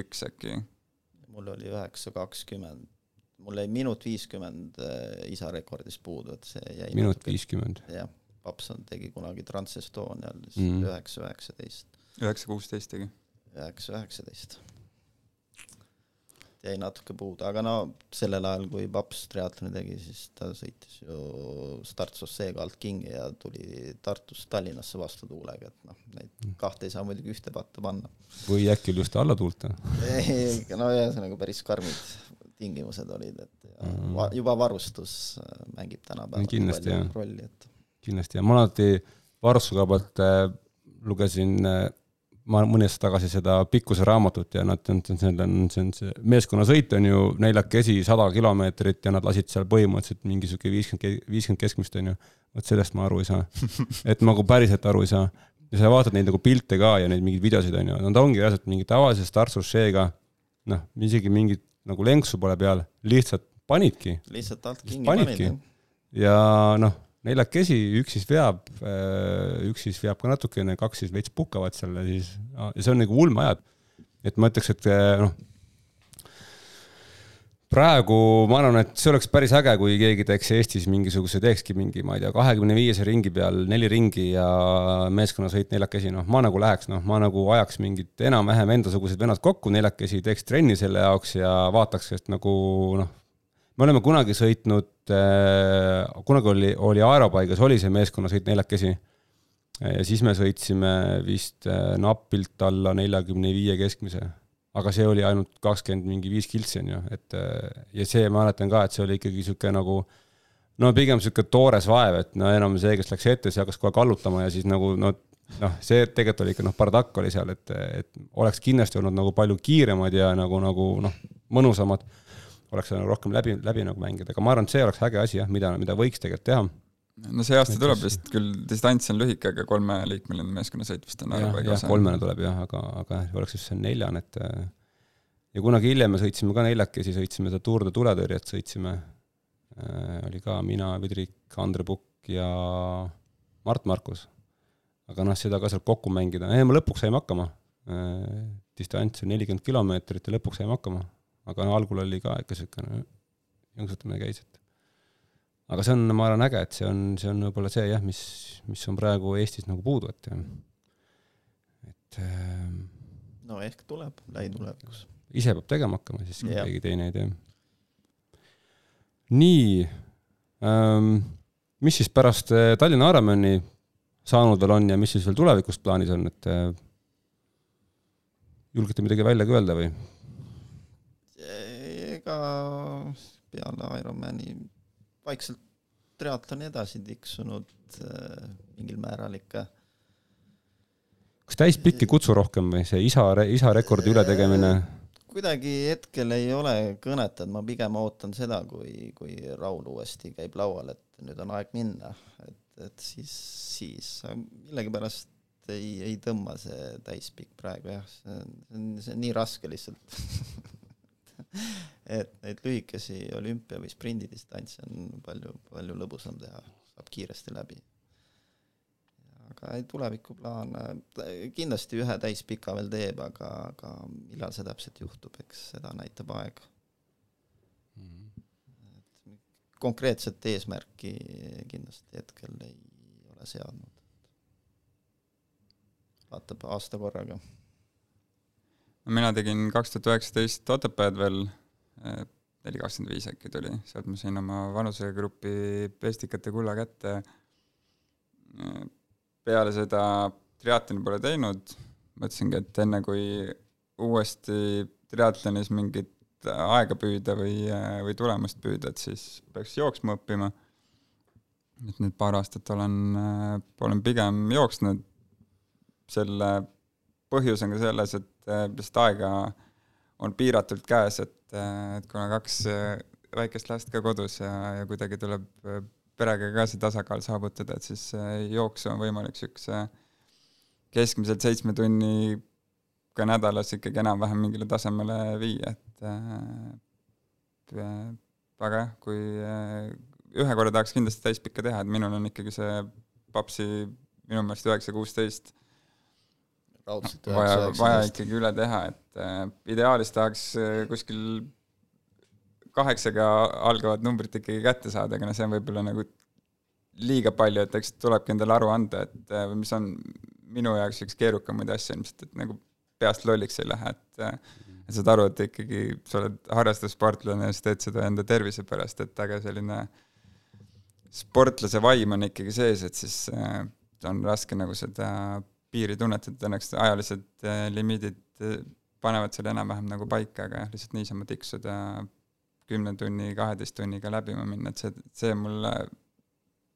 üks äkki. mul oli üheksa kakskümmend, mul jäi minut viiskümmend äh, isa rekordist puudu, et see jäi minut. viiskümmend. jah, Papson tegi kunagi Trans-Estonial siis Mhm. üheksa üheksateist, üheksa kuusteist tegi. üheksa üheksateist. Jäi natuke puudu, aga no sellel ajal, kui Paps triatloni tegi, siis ta sõitis ju Start Sosseega alt kingi ja tuli Tartust Tallinnasse vastu tuulega, et noh, neid kahte ei saa muidugi ühte patta panna. või äkki oli just alla tuult? no ühesõnaga päris karmid tingimused olid, et ja Mhm. va- juba varustus äh, mängib tänapäeval Kindlasti, jah. rolli, et kindlasti ja ma alati Varssu koha pealt äh, lugesin äh, ma mõni aasta tagasi seda Pikkuse raamatut ja nad, see on, see on, see on see meeskonnasõit on ju neljakesi sada kilomeetrit ja nad lasid seal põhimõtteliselt mingi sihuke viiskümmend, viiskümmend keskmist on ju. vot sellest ma aru ei saa. et ma nagu päriselt aru ei saa. ja sa vaatad neid nagu pilte ka ja neid mingeid videosid on ju, nad ongi reaalselt mingi tavalise startsušeega, noh, isegi mingit nagu lenksu pole peal, lihtsalt panidki lihtsalt alt kingi panidki. panid. ja noh, neljakesi, üks siis veab, üks siis veab ka natukene, kaks siis veits puhkavad seal ja siis, ja see on nagu ulmeajad. et ma ütleks, et eh, noh, praegu ma arvan, et see oleks päris äge, kui keegi teeks Eestis mingisuguse, teekski mingi, ma ei tea, kahekümne viiese ringi peal neli ringi ja meeskonnasõit neljakesi, noh, ma nagu läheks, noh, ma nagu ajaks mingid enam-vähem endasugused vennad kokku neljakesi, teeks trenni selle jaoks ja vaataks, sest nagu noh, me oleme kunagi sõitnud äh,, kunagi oli, oli aeropaigas oli see meeskonnasõit neljakesi. ja siis me sõitsime vist äh, napilt alla neljakümne viie keskmise, aga see oli ainult kakskümmend mingi viis kiltsi on ju, et äh, ja see ma mäletan ka, et see oli ikkagi sihuke nagu no pigem sihuke toores vaev, et no enam see, kes läks ette, see hakkas kohe kallutama ja siis nagu no noh, see tegelikult oli ikka noh, bardakk oli seal, et, et oleks kindlasti olnud nagu palju kiiremad ja nagu, nagu noh, mõnusamad oleks saanud rohkem läbi, läbi nagu mängida, aga ma arvan, et see oleks äge asi jah, mida, mida võiks tegelikult teha. no see aasta tuleb vist küll, distants on lühike, aga kolmeliikmeline meeskonnasõit vist on aeropaigas jah,. kolmene tuleb jah, aga, aga oleks just see neljane, et äh, ja kunagi hiljem me sõitsime ka neljakesi, sõitsime seda Tour de tuletõrjet, sõitsime, oli ka mina, Vidrik, Andre Pukk ja Mart Markus. aga noh, seda ka sealt kokku mängida, ei me lõpuks saime hakkama. distants on nelikümmend kilomeetrit ja lõpuks saime hakkama, aga no algul oli ka ikka siukene jõnksutamine käis, et aga see on, ma arvan, äge, et see on, see on võib-olla see jah, mis, mis on praegu Eestis nagu puudu, et et äh, no ehk tuleb lähitulevikus. ise peab tegema hakkama, siis kui keegi teine ei tee. nii ähm,, mis siis pärast äh, Tallinna Ironmani saanud veel on ja mis siis veel tulevikus plaanis on, et äh, julgete midagi välja ka öelda või? Ega peale Ironmani vaikselt triatloni edasi tiksunud äh, mingil määral ikka. kas täispikk ei kutsu rohkem või see isa, isa rekordi ületegemine? kuidagi hetkel ei ole kõnetanud, ma pigem ootan seda, kui, kui Raul uuesti käib laual, et nüüd on aeg minna, et, et siis, siis millegipärast ei, ei tõmba see täispikk praegu jah, see on, see on nii raske lihtsalt et neid lühikesi olümpia või sprindidistantse on palju, palju lõbusam teha, saab kiiresti läbi. aga tulevikuplaan, kindlasti ühe täispika veel teeb, aga, aga millal see täpselt juhtub, eks seda näitab aeg mm. -hmm. et konkreetset eesmärki kindlasti hetkel ei ole seadnud. vaatab aasta korraga mina tegin kaks tuhat üheksateist Otepääd veel neli kakskümmend viis äkki tuli, sealt ma sain oma vanusegrupi pestikate kulla kätte. peale seda triatloni pole teinud, mõtlesingi, et enne kui uuesti triatlonis mingit aega püüda või, või tulemust püüda, et siis peaks jooksma õppima. et nüüd paar aastat olen, olen pigem jooksnud, selle põhjus on ka selles, et lihtsalt aega on piiratult käes, et et, et kuna kaks äh, väikest last ka kodus ja, ja kuidagi tuleb äh, perega ka see tasakaal saavutada, et siis äh, jooksu on võimalik niisuguse keskmiselt seitsme tunniga nädalas ikkagi enam-vähem mingile tasemele viia, et äh, aga jah, kui äh, ühe korra tahaks kindlasti täispikka teha, et minul on ikkagi see papsi minu meelest üheksa kuusteist raudselt vaja, vaja ikkagi üle teha, et äh, ideaalis tahaks äh, kuskil kaheksaga algavat numbrit ikkagi kätte saada, aga noh, see on võib-olla nagu liiga palju, et eks tulebki endale aru anda, et äh, mis on minu jaoks üks keerukamaid asju ilmselt, et nagu peast lolliks ei lähe, et äh, et saad aru, et ikkagi sa oled harrastussportlane ja sa teed seda enda tervise pärast, et aga selline sportlase vaim on ikkagi sees, et siis äh, on raske nagu seda piiri tunnetada, õnneks ajalised äh, limiidid äh, panevad selle enam-vähem nagu paika, aga jah, lihtsalt niisama tiksuda kümne tunni, kaheteist tunniga läbima minna, et see, see mulle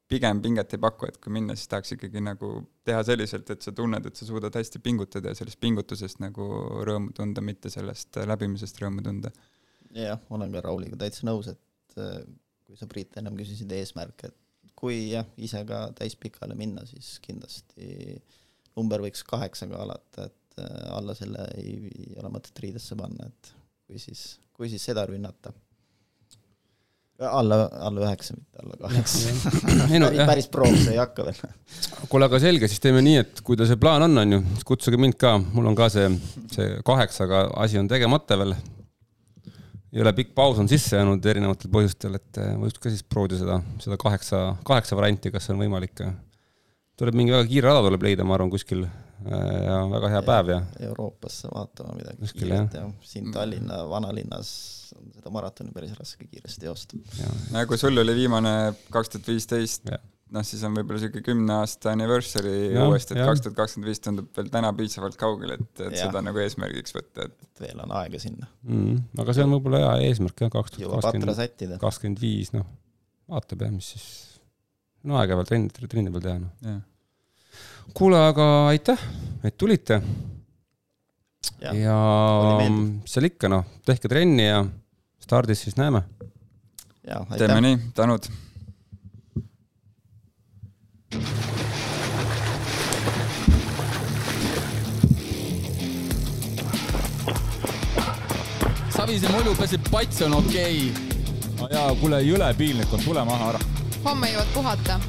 pigem pinget ei paku, et kui minna, siis tahaks ikkagi nagu teha selliselt, et sa tunned, et sa suudad hästi pingutada ja sellest pingutusest nagu rõõmu tunda, mitte sellest läbimisest rõõmu tunda. jah, olen ka Rauliga täitsa nõus, et äh, kui sa, Priit, ennem küsisid eesmärke, et kui jah, ise ka täispikale minna, siis kindlasti number võiks kaheksaga alata, et äh, alla selle ei, ei ole mõtet riidesse panna, et kui siis, kui siis seda rünnata alla, alla üheksa, mitte alla kaheksa no päris, prooks ei hakka veel. kuule, aga selge, siis teeme nii, et kui teil see plaan on, on ju, siis kutsuge mind ka, mul on ka see, see kaheksaga asi on tegemata veel. ei ole pikk paus on sisse jäänud erinevatel põhjustel, et eh, võiks ka siis proovida seda, seda kaheksa, kaheksa varianti, kas see on võimalik. Tuleb mingi väga kiire rada tuleb leida, ma arvan, kuskil eh, ja väga hea päev ja. Euroopasse vaatama midagi Kuskil, kiiret ja siin Tallinna vanalinnas on seda maratoni päris raske kiiresti joosta. no kui sul oli viimane kaks tuhat viisteist, noh, siis on võib-olla niisugune kümne aasta anniversary ja, uuesti, et kaks tuhat kakskümmend viis tundub veel täna piisavalt kaugel, et, et ja. seda nagu eesmärgiks võtta, et. et veel on aega sinna mm,. aga see on võib-olla hea eesmärk jah, kaks tuhat kakskümmend, kakskümmend viis, noh, vaatab jah, mis siis, no aega veel trenni, trenni peal teha, noh. kuule, aga aitäh, et tulite ja, ja seal ikka noh, tehke trenni ja stardis siis näeme. teeme nii, tänud. Savise mulju peseb pats on okei okay.. no jaa, kuule jõle piinlik on, tule maha ära. Homme jõuad puhata